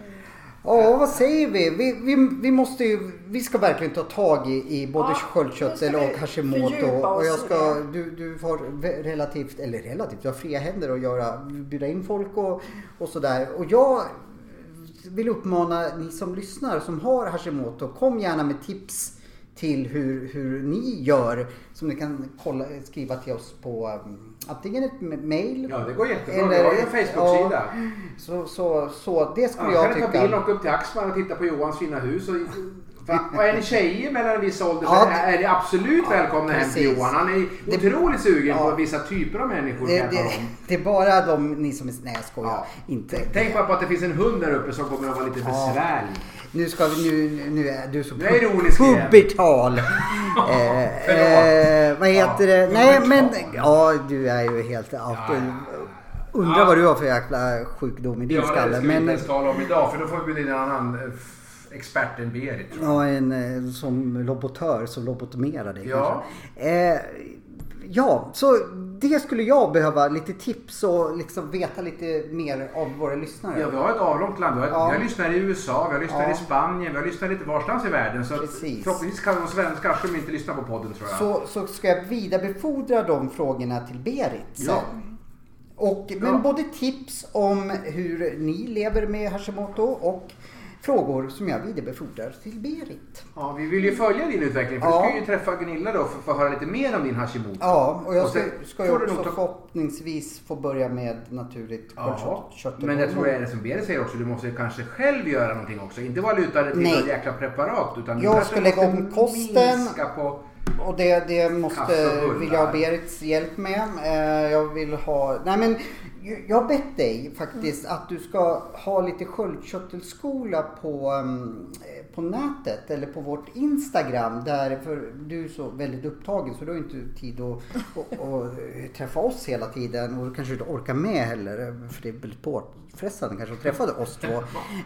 [SPEAKER 1] Ja, vad säger vi? Vi, vi, vi måste ju, vi ska verkligen ta tag i, i både
[SPEAKER 4] Ja,
[SPEAKER 1] sköldkörtel och Hashimoto. Och jag ska, du, du har ve- relativt, eller relativt, du har fria händer att göra, bjuda in folk och, och sådär. Och jag vill uppmana ni som lyssnar som har Hashimoto, kom gärna med tips till hur, hur ni gör. Som ni kan kolla, skriva till oss på um, antingen ett ma- mail.
[SPEAKER 2] Ja, det går jättebra. Vi har ju en Facebook-sida.
[SPEAKER 1] Ja, så, så, så det skulle
[SPEAKER 2] Ja,
[SPEAKER 1] jag
[SPEAKER 2] kan ni ta
[SPEAKER 1] tycka.
[SPEAKER 2] bilen och upp till Axman och titta på Johans fina hus. Och, och är ni tjejer mellan en viss ålder så
[SPEAKER 1] Ja,
[SPEAKER 2] är ni absolut välkomna hem till. Johan. Han är
[SPEAKER 1] Det-
[SPEAKER 2] otroligt sugen
[SPEAKER 1] Ja.
[SPEAKER 2] på vissa typer av människor.
[SPEAKER 1] Det,
[SPEAKER 2] kan jag
[SPEAKER 1] det, det är bara de, ni som är... Nej jag skojar.
[SPEAKER 2] Ja.
[SPEAKER 1] Inte.
[SPEAKER 2] Tänk bara på att det finns en hund där uppe som kommer att vara lite
[SPEAKER 1] Ja.
[SPEAKER 2] besvärlig.
[SPEAKER 1] Nu ska vi... Nu, nu är du så pubertal. eh, eh, vad heter
[SPEAKER 2] Ja,
[SPEAKER 1] det? Nej men... Ja du är ju helt... Ja,
[SPEAKER 2] ja.
[SPEAKER 1] Undrar
[SPEAKER 2] Ja.
[SPEAKER 1] vad du har för jäkla sjukdom i din
[SPEAKER 2] Ja, det
[SPEAKER 1] skalle.
[SPEAKER 2] ska vi inte ens tala om idag för då får vi bjuda in en annan eh, expert än Berit. tror jag.
[SPEAKER 1] ja, en eh, som lobotör som lobotomerar dig
[SPEAKER 2] Ja.
[SPEAKER 1] Eh, ja, så det skulle jag behöva lite tips och liksom veta lite mer av våra lyssnare.
[SPEAKER 2] Ja, vi har ett avlångt land. Vi har,
[SPEAKER 1] Ja.
[SPEAKER 2] lyssnare i USA, vi har lyssnare
[SPEAKER 1] Ja.
[SPEAKER 2] i Spanien, vi har lyssnare lite varstans i världen. Så
[SPEAKER 1] Precis.
[SPEAKER 2] förhoppningsvis kan de svenskar som inte lyssnar på podden tror jag.
[SPEAKER 1] Så, så ska jag vidarebefordra de frågorna till Berit sen.
[SPEAKER 2] Ja.
[SPEAKER 1] Och, men
[SPEAKER 2] Ja.
[SPEAKER 1] både tips om hur ni lever med Hashimoto och frågor som jag vidarebefordrar till Berit.
[SPEAKER 2] Ja, vi vill ju följa din utveckling för
[SPEAKER 1] Ja.
[SPEAKER 2] du ska ju träffa Gunilla då för att få höra lite mer om din Hashimoto.
[SPEAKER 1] Ja, och jag
[SPEAKER 2] Och
[SPEAKER 1] ska,
[SPEAKER 2] sen
[SPEAKER 1] ska ju
[SPEAKER 2] får du
[SPEAKER 1] också
[SPEAKER 2] ta-
[SPEAKER 1] förhoppningsvis få börja med naturligt
[SPEAKER 2] Ja,
[SPEAKER 1] sköldkörtelhormon.
[SPEAKER 2] men jag tror det är det som Berit säger också, du måste kanske själv göra någonting också. Inte vara lutad till
[SPEAKER 1] Nej.
[SPEAKER 2] något jäkla preparat. Utan
[SPEAKER 1] Jag ska lägga om kosten.
[SPEAKER 2] Minska på...
[SPEAKER 1] Och det, det måste,
[SPEAKER 2] och
[SPEAKER 1] vill jag ha Berits hjälp med. Eh, Jag vill ha, nej men jag har bett dig faktiskt
[SPEAKER 2] Mm.
[SPEAKER 1] att du ska ha lite sköldkörtelskola på, um, eh, på nätet eller på vårt Instagram. Där, för du är så väldigt upptagen så du har inte tid att, att eh, träffa oss hela tiden och du kanske inte orkar med heller. För det är väldigt påfrestande kanske att träffa oss två.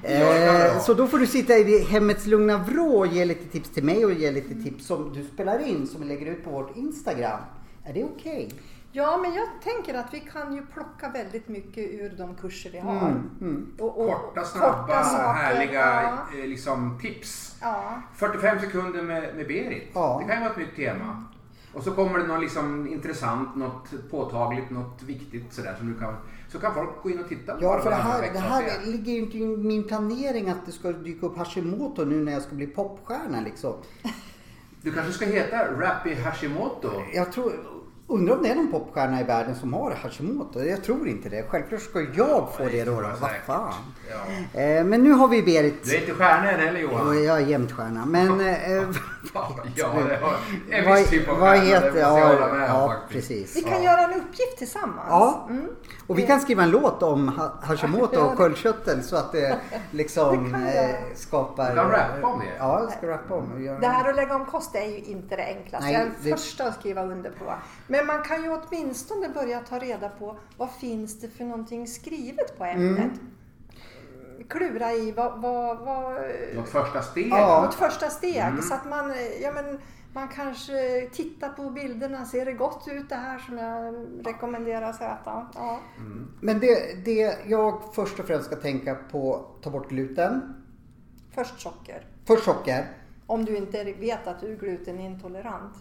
[SPEAKER 1] Eh, så då får du sitta i hemmets lugna vrå och ge lite tips till mig och ge lite tips som du spelar in som vi lägger ut på vårt Instagram. Är det okej?
[SPEAKER 4] Ja, men jag tänker att vi kan ju plocka väldigt mycket ur de kurser vi har.
[SPEAKER 1] Mm,
[SPEAKER 4] Och, och,
[SPEAKER 2] Korta, snabba,
[SPEAKER 4] saker,
[SPEAKER 2] härliga
[SPEAKER 4] Ja,
[SPEAKER 2] eh, liksom, tips.
[SPEAKER 4] ja.
[SPEAKER 2] 45 sekunder med, med Berit.
[SPEAKER 1] Ja.
[SPEAKER 2] Det kan ju vara ett nytt tema. Och så kommer det något liksom intressant, något påtagligt, något viktigt sådär som du kan... Så kan folk gå in och titta på
[SPEAKER 1] Ja, för det här, det här ligger ju inte i min planering att det ska dyka upp Hashimoto nu när jag ska bli popstjärna liksom.
[SPEAKER 2] Du kanske ska heta Rappy Hashimoto?
[SPEAKER 1] Jag tror, undrar om det är någon popstjärna i världen som har Hashimoto? Jag tror inte det. Självklart ska jag få det då. Vad fan.
[SPEAKER 2] Ja.
[SPEAKER 1] Eh, men nu har vi Berit.
[SPEAKER 2] Du är inte stjärna än heller
[SPEAKER 1] Jo,
[SPEAKER 2] Johan?
[SPEAKER 1] jag är jämt stjärna. Men...
[SPEAKER 2] Ja, det har en
[SPEAKER 1] vad,
[SPEAKER 2] viss typ av
[SPEAKER 1] vad
[SPEAKER 2] stjärna, det
[SPEAKER 1] heter...
[SPEAKER 2] måste jag
[SPEAKER 1] Ja,
[SPEAKER 2] hålla med om
[SPEAKER 1] ja
[SPEAKER 2] faktiskt.
[SPEAKER 4] Vi kan göra en uppgift tillsammans.
[SPEAKER 1] Ja.
[SPEAKER 4] Mm.
[SPEAKER 1] Och vi kan skriva en låt om Ha- Hashimoto och sköldkörtel så att det liksom
[SPEAKER 4] Det vi
[SPEAKER 1] eh, skapar...
[SPEAKER 2] Du kan rappa om det.
[SPEAKER 1] Ja, jag ska rappa om och göra
[SPEAKER 4] Det här att lägga om kost är ju inte det enklaste.
[SPEAKER 1] Nej,
[SPEAKER 4] jag är
[SPEAKER 1] det-
[SPEAKER 4] den första att skriva under på. Men man kan ju åtminstone börja ta reda på vad finns det för någonting skrivet på ämnet.
[SPEAKER 1] Mm.
[SPEAKER 4] Klura i vad, vad, vad
[SPEAKER 2] Något första steg?
[SPEAKER 1] Ja.
[SPEAKER 4] något första steg.
[SPEAKER 2] Mm.
[SPEAKER 4] Så att man, ja, men, man kanske tittar på bilderna. Ser det gott ut det här som jag rekommenderar att äta? Ja.
[SPEAKER 1] Men det, det jag först och främst ska tänka på, ta bort gluten.
[SPEAKER 4] Först socker.
[SPEAKER 1] Först socker.
[SPEAKER 4] Om du inte vet att du är glutenintolerant.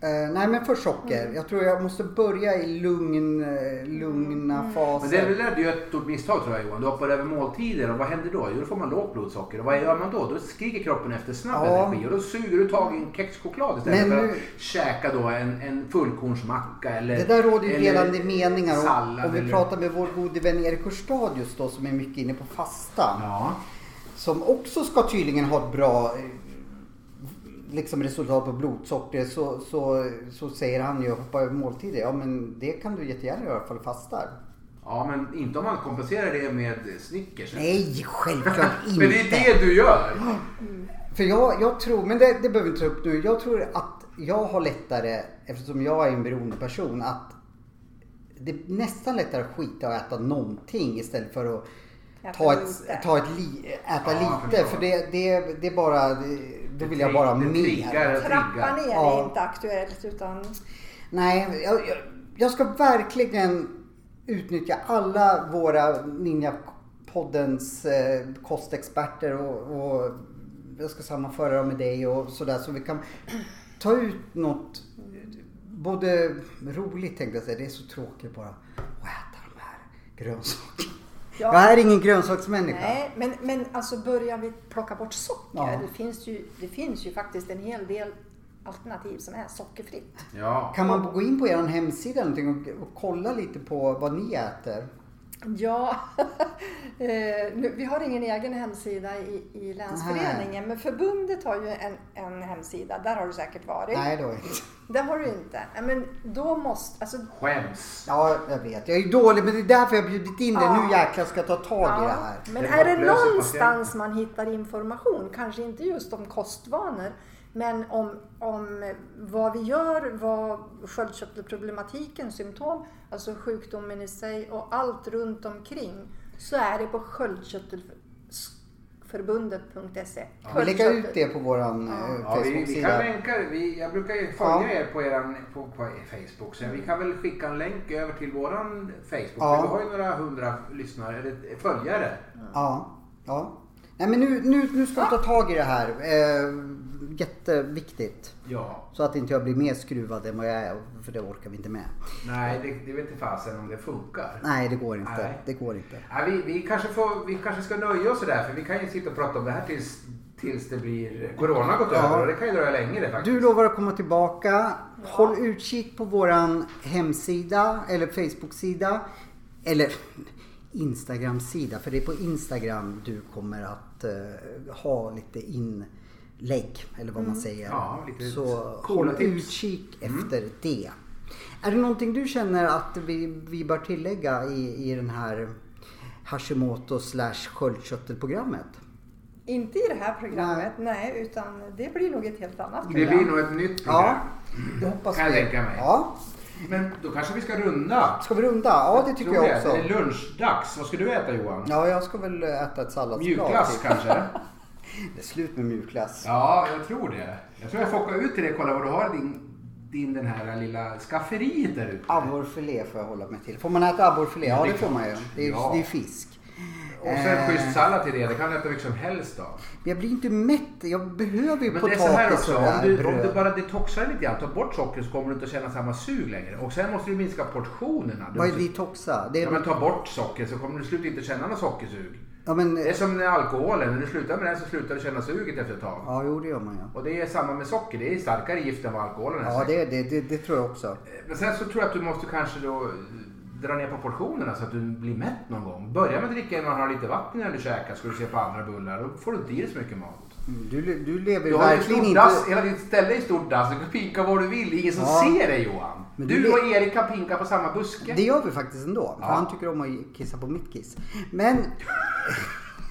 [SPEAKER 1] Eh, nej men först socker. Jag tror jag måste börja i lugn, eh, lugna
[SPEAKER 2] Men
[SPEAKER 1] faser.
[SPEAKER 2] det är ju ett stort misstag tror jag Johan. Du hoppar över måltider och vad händer då? Jo, då får man lågt blodsocker. Och vad gör man då? Då skriker kroppen efter snabb
[SPEAKER 1] Ja.
[SPEAKER 2] energi och då suger du tag i en kexchoklad istället
[SPEAKER 1] Men
[SPEAKER 2] för
[SPEAKER 1] nu-
[SPEAKER 2] att käka då en, en fullkornsmacka eller
[SPEAKER 1] Det där råder ju delande meningar om. Om vi
[SPEAKER 2] eller...
[SPEAKER 1] pratar med vår gode vän Erik Hörstadius då som är mycket inne på fasta.
[SPEAKER 2] Ja.
[SPEAKER 1] Som också ska tydligen ha ett bra eh, liksom resultat på blodsocker. Så, så, så säger han ju hoppa över måltider. Ja men det kan du jättegärna göra ifall du fastar.
[SPEAKER 2] ja, men inte om man kompenserar det med Snickers.
[SPEAKER 1] Nej, självklart inte.
[SPEAKER 2] Men det är det du gör.
[SPEAKER 1] För jag, jag tror, men det, det behöver vi inte ta upp nu. Jag tror att jag har lättare, eftersom jag är en beroende person, att det är nästan lättare att skita och äta någonting istället för att
[SPEAKER 4] Äta
[SPEAKER 1] ta ett,
[SPEAKER 4] lite.
[SPEAKER 1] ta ett li, äta
[SPEAKER 2] Ja,
[SPEAKER 1] lite. För det, det, det är bara, det, då vill jag bara mer.
[SPEAKER 2] triggar.
[SPEAKER 4] Trappa ner
[SPEAKER 1] Ja.
[SPEAKER 4] är inte aktuellt utan
[SPEAKER 1] Nej, jag, jag, jag ska verkligen utnyttja alla våra Ninja-poddens eh, kostexperter och, och jag ska sammanföra dem med dig och sådär så vi kan ta ut något både roligt tänkte jag säga, det är så tråkigt bara att äta de här grönsakerna.
[SPEAKER 4] Ja.
[SPEAKER 1] Jag är ingen grönsaksmänniska.
[SPEAKER 4] Nej, men, men alltså börjar vi plocka bort socker.
[SPEAKER 1] Ja.
[SPEAKER 4] Det, finns ju, det finns ju faktiskt en hel del alternativ som är sockerfritt.
[SPEAKER 2] Ja.
[SPEAKER 1] Kan man gå in på er hemsida och, och kolla lite på vad ni äter?
[SPEAKER 4] Ja, eh, vi har ingen egen hemsida i, i länsföreningen men förbundet har ju en, en hemsida. Där har du säkert varit.
[SPEAKER 1] Nej, då inte.
[SPEAKER 4] Det har du inte. Ja, Men då måste, alltså,
[SPEAKER 2] Skäms.
[SPEAKER 1] Ja, jag vet. Jag är dålig men det är därför jag har bjudit in dig.
[SPEAKER 4] Ja.
[SPEAKER 1] Nu jäklar ska jag ta tag i det här.
[SPEAKER 4] Men
[SPEAKER 2] Det
[SPEAKER 4] är det någonstans man hittar information, kanske inte just om kostvanor, men om, om vad vi gör, vad sköldkörtelproblematiken, symptom, alltså sjukdomen i sig och allt runt omkring, så är det på sköldkörtelförbundet.se.
[SPEAKER 1] Vi lägger ut det på våran eh,
[SPEAKER 2] Ja, vi, vi kan
[SPEAKER 1] Facebook-sida.
[SPEAKER 2] länka, vi, jag brukar ju följa
[SPEAKER 1] Ja.
[SPEAKER 2] er på, eran, på, på Facebook så vi kan väl skicka en länk över till våran Facebook.
[SPEAKER 1] Ja.
[SPEAKER 2] För vi har ju några hundra lyssnare, eller följare.
[SPEAKER 1] Ja, ja. Nej men nu, nu, nu ska vi ta tag i det här. Eh, jätteviktigt.
[SPEAKER 2] Ja.
[SPEAKER 1] Så att inte jag blir mer skruvad än vad jag är. För det orkar vi inte med.
[SPEAKER 2] Nej, det, det vet inte fasen om det funkar.
[SPEAKER 1] Nej, det går inte.
[SPEAKER 2] Nej.
[SPEAKER 1] Det går inte.
[SPEAKER 2] Nej, vi, vi, kanske får, vi kanske ska nöja oss där för vi kan ju sitta och prata om det här tills, tills det blir Corona gått
[SPEAKER 1] Ja.
[SPEAKER 2] över och det kan ju dröja länge det faktiskt.
[SPEAKER 1] Du lovar att komma tillbaka. Håll utkik på våran hemsida eller Facebook-sida. Eller Instagram-sida. För det är på Instagram du kommer att eh, ha lite inlägg. Eller vad man säger.
[SPEAKER 2] Ja, lite
[SPEAKER 1] Så håll
[SPEAKER 2] tips.
[SPEAKER 1] utkik efter det. Är det någonting du känner att vi, vi bör tillägga i, i den här Hashimoto slash sköldkörtelprogrammet?
[SPEAKER 4] Inte i det här programmet, nej, utan det blir nog ett helt annat
[SPEAKER 2] Det
[SPEAKER 4] program.
[SPEAKER 2] blir nog ett nytt program.
[SPEAKER 1] Ja, det hoppas
[SPEAKER 2] Kan jag
[SPEAKER 1] vi.
[SPEAKER 2] tänka mig.
[SPEAKER 1] Ja.
[SPEAKER 2] Men då kanske vi ska runda.
[SPEAKER 1] Ska vi runda? Ja, det tycker
[SPEAKER 2] Tror
[SPEAKER 1] jag också.
[SPEAKER 2] Det är lunchdags. Vad ska du äta Johan?
[SPEAKER 1] Ja, jag ska väl äta ett salladsblad.
[SPEAKER 2] Mjukglass
[SPEAKER 1] typ.
[SPEAKER 2] kanske?
[SPEAKER 1] Det är slut med mjukglass.
[SPEAKER 2] Ja, jag tror det. Jag tror jag får åka ut till dig och kolla vad du har i din, din den här lilla skafferiet där ute.
[SPEAKER 1] Abborrfilé får jag hålla mig till. Får man äta abborrfilé? Ja,
[SPEAKER 2] det
[SPEAKER 1] får man ju. Det är,
[SPEAKER 2] Ja.
[SPEAKER 1] det är fisk.
[SPEAKER 2] Och sen
[SPEAKER 1] Eh.
[SPEAKER 2] schysst sallad till det. Det kan du äta vilket som helst då.
[SPEAKER 1] Jag blir inte mätt. Jag behöver ju
[SPEAKER 2] Men det är så här
[SPEAKER 1] potatis
[SPEAKER 2] också. Om du, om
[SPEAKER 1] bröd.
[SPEAKER 2] du bara detoxar lite grann, tar bort socker så kommer du inte att känna samma sug längre. Och sen måste du minska portionerna. Du
[SPEAKER 1] Vad är
[SPEAKER 2] måste,
[SPEAKER 1] detoxa? Det är...
[SPEAKER 2] ja, men ta bort socker så kommer du slut inte känna något sockersug.
[SPEAKER 1] ja, men...
[SPEAKER 2] Det är som med alkoholen. När du slutar med den så slutar du känna suget efter ett tag.
[SPEAKER 1] Ja, jo det gör man ju.
[SPEAKER 2] Och det är samma med socker. Det är starkare gift än vad alkoholen är.
[SPEAKER 1] Ja, det, det, det, det tror jag också.
[SPEAKER 2] Men sen så tror jag att du måste kanske då eh, dra ner på portionerna så att du blir mätt någon gång. Börja med att dricka när man har lite vatten när du käkar ska du se på andra bullar. Då får du inte i dig så mycket mat.
[SPEAKER 1] Mm, Du, du lever
[SPEAKER 2] Du
[SPEAKER 1] ju verkligen inte...
[SPEAKER 2] dass, hela ditt ställe är stort dass. Du kan pinka var du vill. Ingen som
[SPEAKER 1] Ja.
[SPEAKER 2] ser dig Johan.
[SPEAKER 1] Men
[SPEAKER 2] du
[SPEAKER 1] du
[SPEAKER 2] och Erik kan pinka på samma buske.
[SPEAKER 1] Det gör vi faktiskt ändå. För
[SPEAKER 2] Ja.
[SPEAKER 1] han tycker om att kissa på mitt kiss. Men...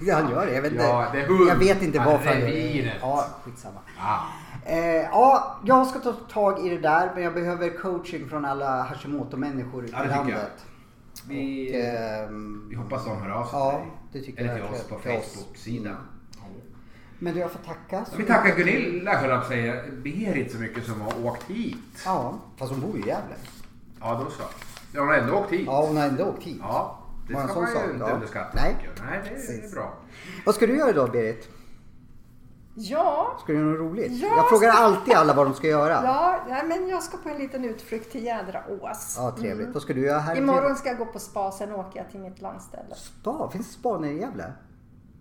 [SPEAKER 1] Ja, han gör det. Jag vet inte,
[SPEAKER 2] Ja, det
[SPEAKER 1] jag vet inte varför han gör det. Ja, skitsamma.
[SPEAKER 2] Ja.
[SPEAKER 1] Eh, ja, jag ska ta tag i det där. Men jag behöver coaching från alla Hashimoto-människor
[SPEAKER 2] Ja, det
[SPEAKER 1] i
[SPEAKER 2] tycker jag.
[SPEAKER 1] landet.
[SPEAKER 2] Vi,
[SPEAKER 1] Och, ehm,
[SPEAKER 2] vi hoppas de hör av sig
[SPEAKER 1] Ja,
[SPEAKER 2] till dig.
[SPEAKER 1] det tycker
[SPEAKER 2] Eller
[SPEAKER 1] jag
[SPEAKER 2] till oss på. Facebook-sidan.
[SPEAKER 1] Men du, jag får tacka. så
[SPEAKER 2] Vi tackar. Gunilla höll jag säga. Berit så mycket som har åkt hit.
[SPEAKER 1] Ja, fast hon bor ju i Gävle.
[SPEAKER 2] Ja, då så. Ja, hon har ändå åkt hit.
[SPEAKER 1] Ja, hon har ändå åkt hit.
[SPEAKER 2] Ja, det ska man ju inte underskatta.
[SPEAKER 1] Nej.
[SPEAKER 2] jag. Nej, det är
[SPEAKER 1] Precis.
[SPEAKER 2] bra.
[SPEAKER 1] Vad ska du göra idag, Berit?
[SPEAKER 4] Ja,
[SPEAKER 1] Ska du göra något roligt?
[SPEAKER 4] Ja,
[SPEAKER 1] jag frågar
[SPEAKER 4] ska-
[SPEAKER 1] alltid alla vad de ska göra.
[SPEAKER 4] ja, nej, men jag ska på en liten utflykt till Jädraås.
[SPEAKER 1] Ja, trevligt. Vad ska du göra här?
[SPEAKER 4] Imorgon ska jag gå på spa, sen åker jag till mitt landställe,
[SPEAKER 1] Spa? Finns det spa nere i Gävle?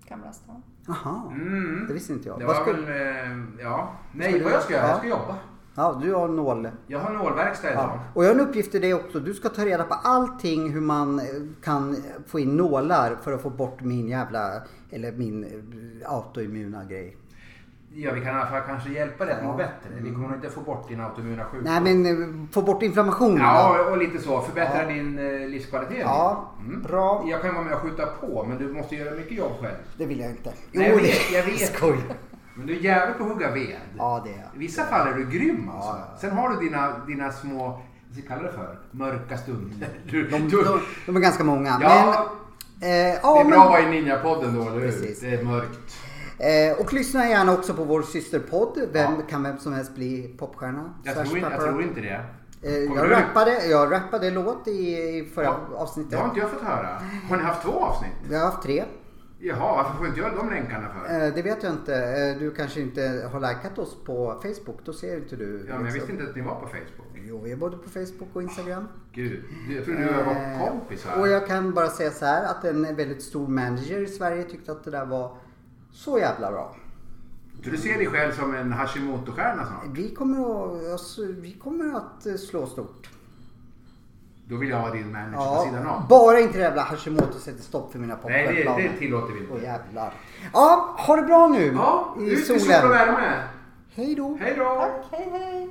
[SPEAKER 4] Gamla stan.
[SPEAKER 1] Jaha,
[SPEAKER 2] Mm.
[SPEAKER 1] det visste inte jag.
[SPEAKER 2] Det
[SPEAKER 1] Vad ska...
[SPEAKER 2] väl, eh, ja. Nej,
[SPEAKER 1] Ska du-
[SPEAKER 2] vad jag ska göra?
[SPEAKER 1] Ja.
[SPEAKER 2] Jag ska jobba.
[SPEAKER 1] Ja, du har nål.
[SPEAKER 2] Jag har nålverkstad idag.
[SPEAKER 1] Ja. Och jag har en uppgift till dig också. Du ska ta reda på allting hur man eh, kan få in nålar för att få bort min jävla, eller min eh, autoimmuna grej.
[SPEAKER 2] Ja, vi kan i alla fall kanske hjälpa dig att må bättre. Vi kommer nog inte få bort din autoimmuna sjukdom.
[SPEAKER 1] Nej men eh, få bort inflammationen.
[SPEAKER 2] Ja, och lite så. Förbättra
[SPEAKER 1] Ja.
[SPEAKER 2] din eh, livskvalitet.
[SPEAKER 1] Ja, bra.
[SPEAKER 2] Jag kan vara med och skjuta på, men du måste göra mycket jobb själv.
[SPEAKER 1] Det vill jag inte.
[SPEAKER 2] Nej, jag vet, jag vet.
[SPEAKER 1] Skoj.
[SPEAKER 2] Men du är jävligt på att hugga ved.
[SPEAKER 1] Ja, det är jag.
[SPEAKER 2] I vissa fall är du grym alltså.
[SPEAKER 1] Ja, ja.
[SPEAKER 2] Sen har du dina, dina små, vad ska jag kalla det för? Mörka stunder. Du,
[SPEAKER 1] De,
[SPEAKER 2] du,
[SPEAKER 1] de, de är ganska många.
[SPEAKER 2] Ja.
[SPEAKER 1] Men, eh, ja,
[SPEAKER 2] det är
[SPEAKER 1] men,
[SPEAKER 2] bra att vara i Ninja-podden då, eller hur?
[SPEAKER 1] Precis.
[SPEAKER 2] Det är mörkt.
[SPEAKER 1] Eh, och lyssna gärna också på vår systerpodd. Vem
[SPEAKER 2] Ja.
[SPEAKER 1] kan vem som helst bli popstjärna?
[SPEAKER 2] Jag tror, inte, jag tror inte det.
[SPEAKER 1] Eh, jag, rappade, jag rappade låt i, i förra
[SPEAKER 2] Ja,
[SPEAKER 1] avsnittet.
[SPEAKER 2] Det har inte jag fått höra. Har ni haft två avsnitt?
[SPEAKER 1] Vi har haft tre.
[SPEAKER 2] Jaha, varför får inte jag de länkarna för?
[SPEAKER 1] Eh, det vet jag inte. Eh, du kanske inte har likat oss på Facebook. Då ser inte du.
[SPEAKER 2] Ja, men jag
[SPEAKER 1] liksom.
[SPEAKER 2] visste inte att ni var på Facebook.
[SPEAKER 1] Jo, vi är både på Facebook och Instagram.
[SPEAKER 2] Gud, jag trodde du var
[SPEAKER 1] Eh,
[SPEAKER 2] kompisar.
[SPEAKER 1] Och jag kan bara säga så här att en väldigt stor manager i Sverige tyckte att det där var så jävla bra.
[SPEAKER 2] Så du ser dig själv som en Hashimoto-stjärna snart?
[SPEAKER 1] Vi kommer att, alltså, vi kommer att eh, slå stort.
[SPEAKER 2] Då vill jag vara din manager på sidan
[SPEAKER 1] Ja,
[SPEAKER 2] av.
[SPEAKER 1] bara inte det jävla Hashimoto sätter stopp för mina
[SPEAKER 2] Nej, det,
[SPEAKER 1] popcornplaner.
[SPEAKER 2] det tillåter vi
[SPEAKER 1] Åh
[SPEAKER 2] inte.
[SPEAKER 1] jävlar. Ja, ha det bra nu
[SPEAKER 2] Ja,
[SPEAKER 1] i
[SPEAKER 2] ut i sol och
[SPEAKER 1] solen.
[SPEAKER 2] värme.
[SPEAKER 1] Hej då.
[SPEAKER 2] Hej då!
[SPEAKER 4] Tack, hej hej!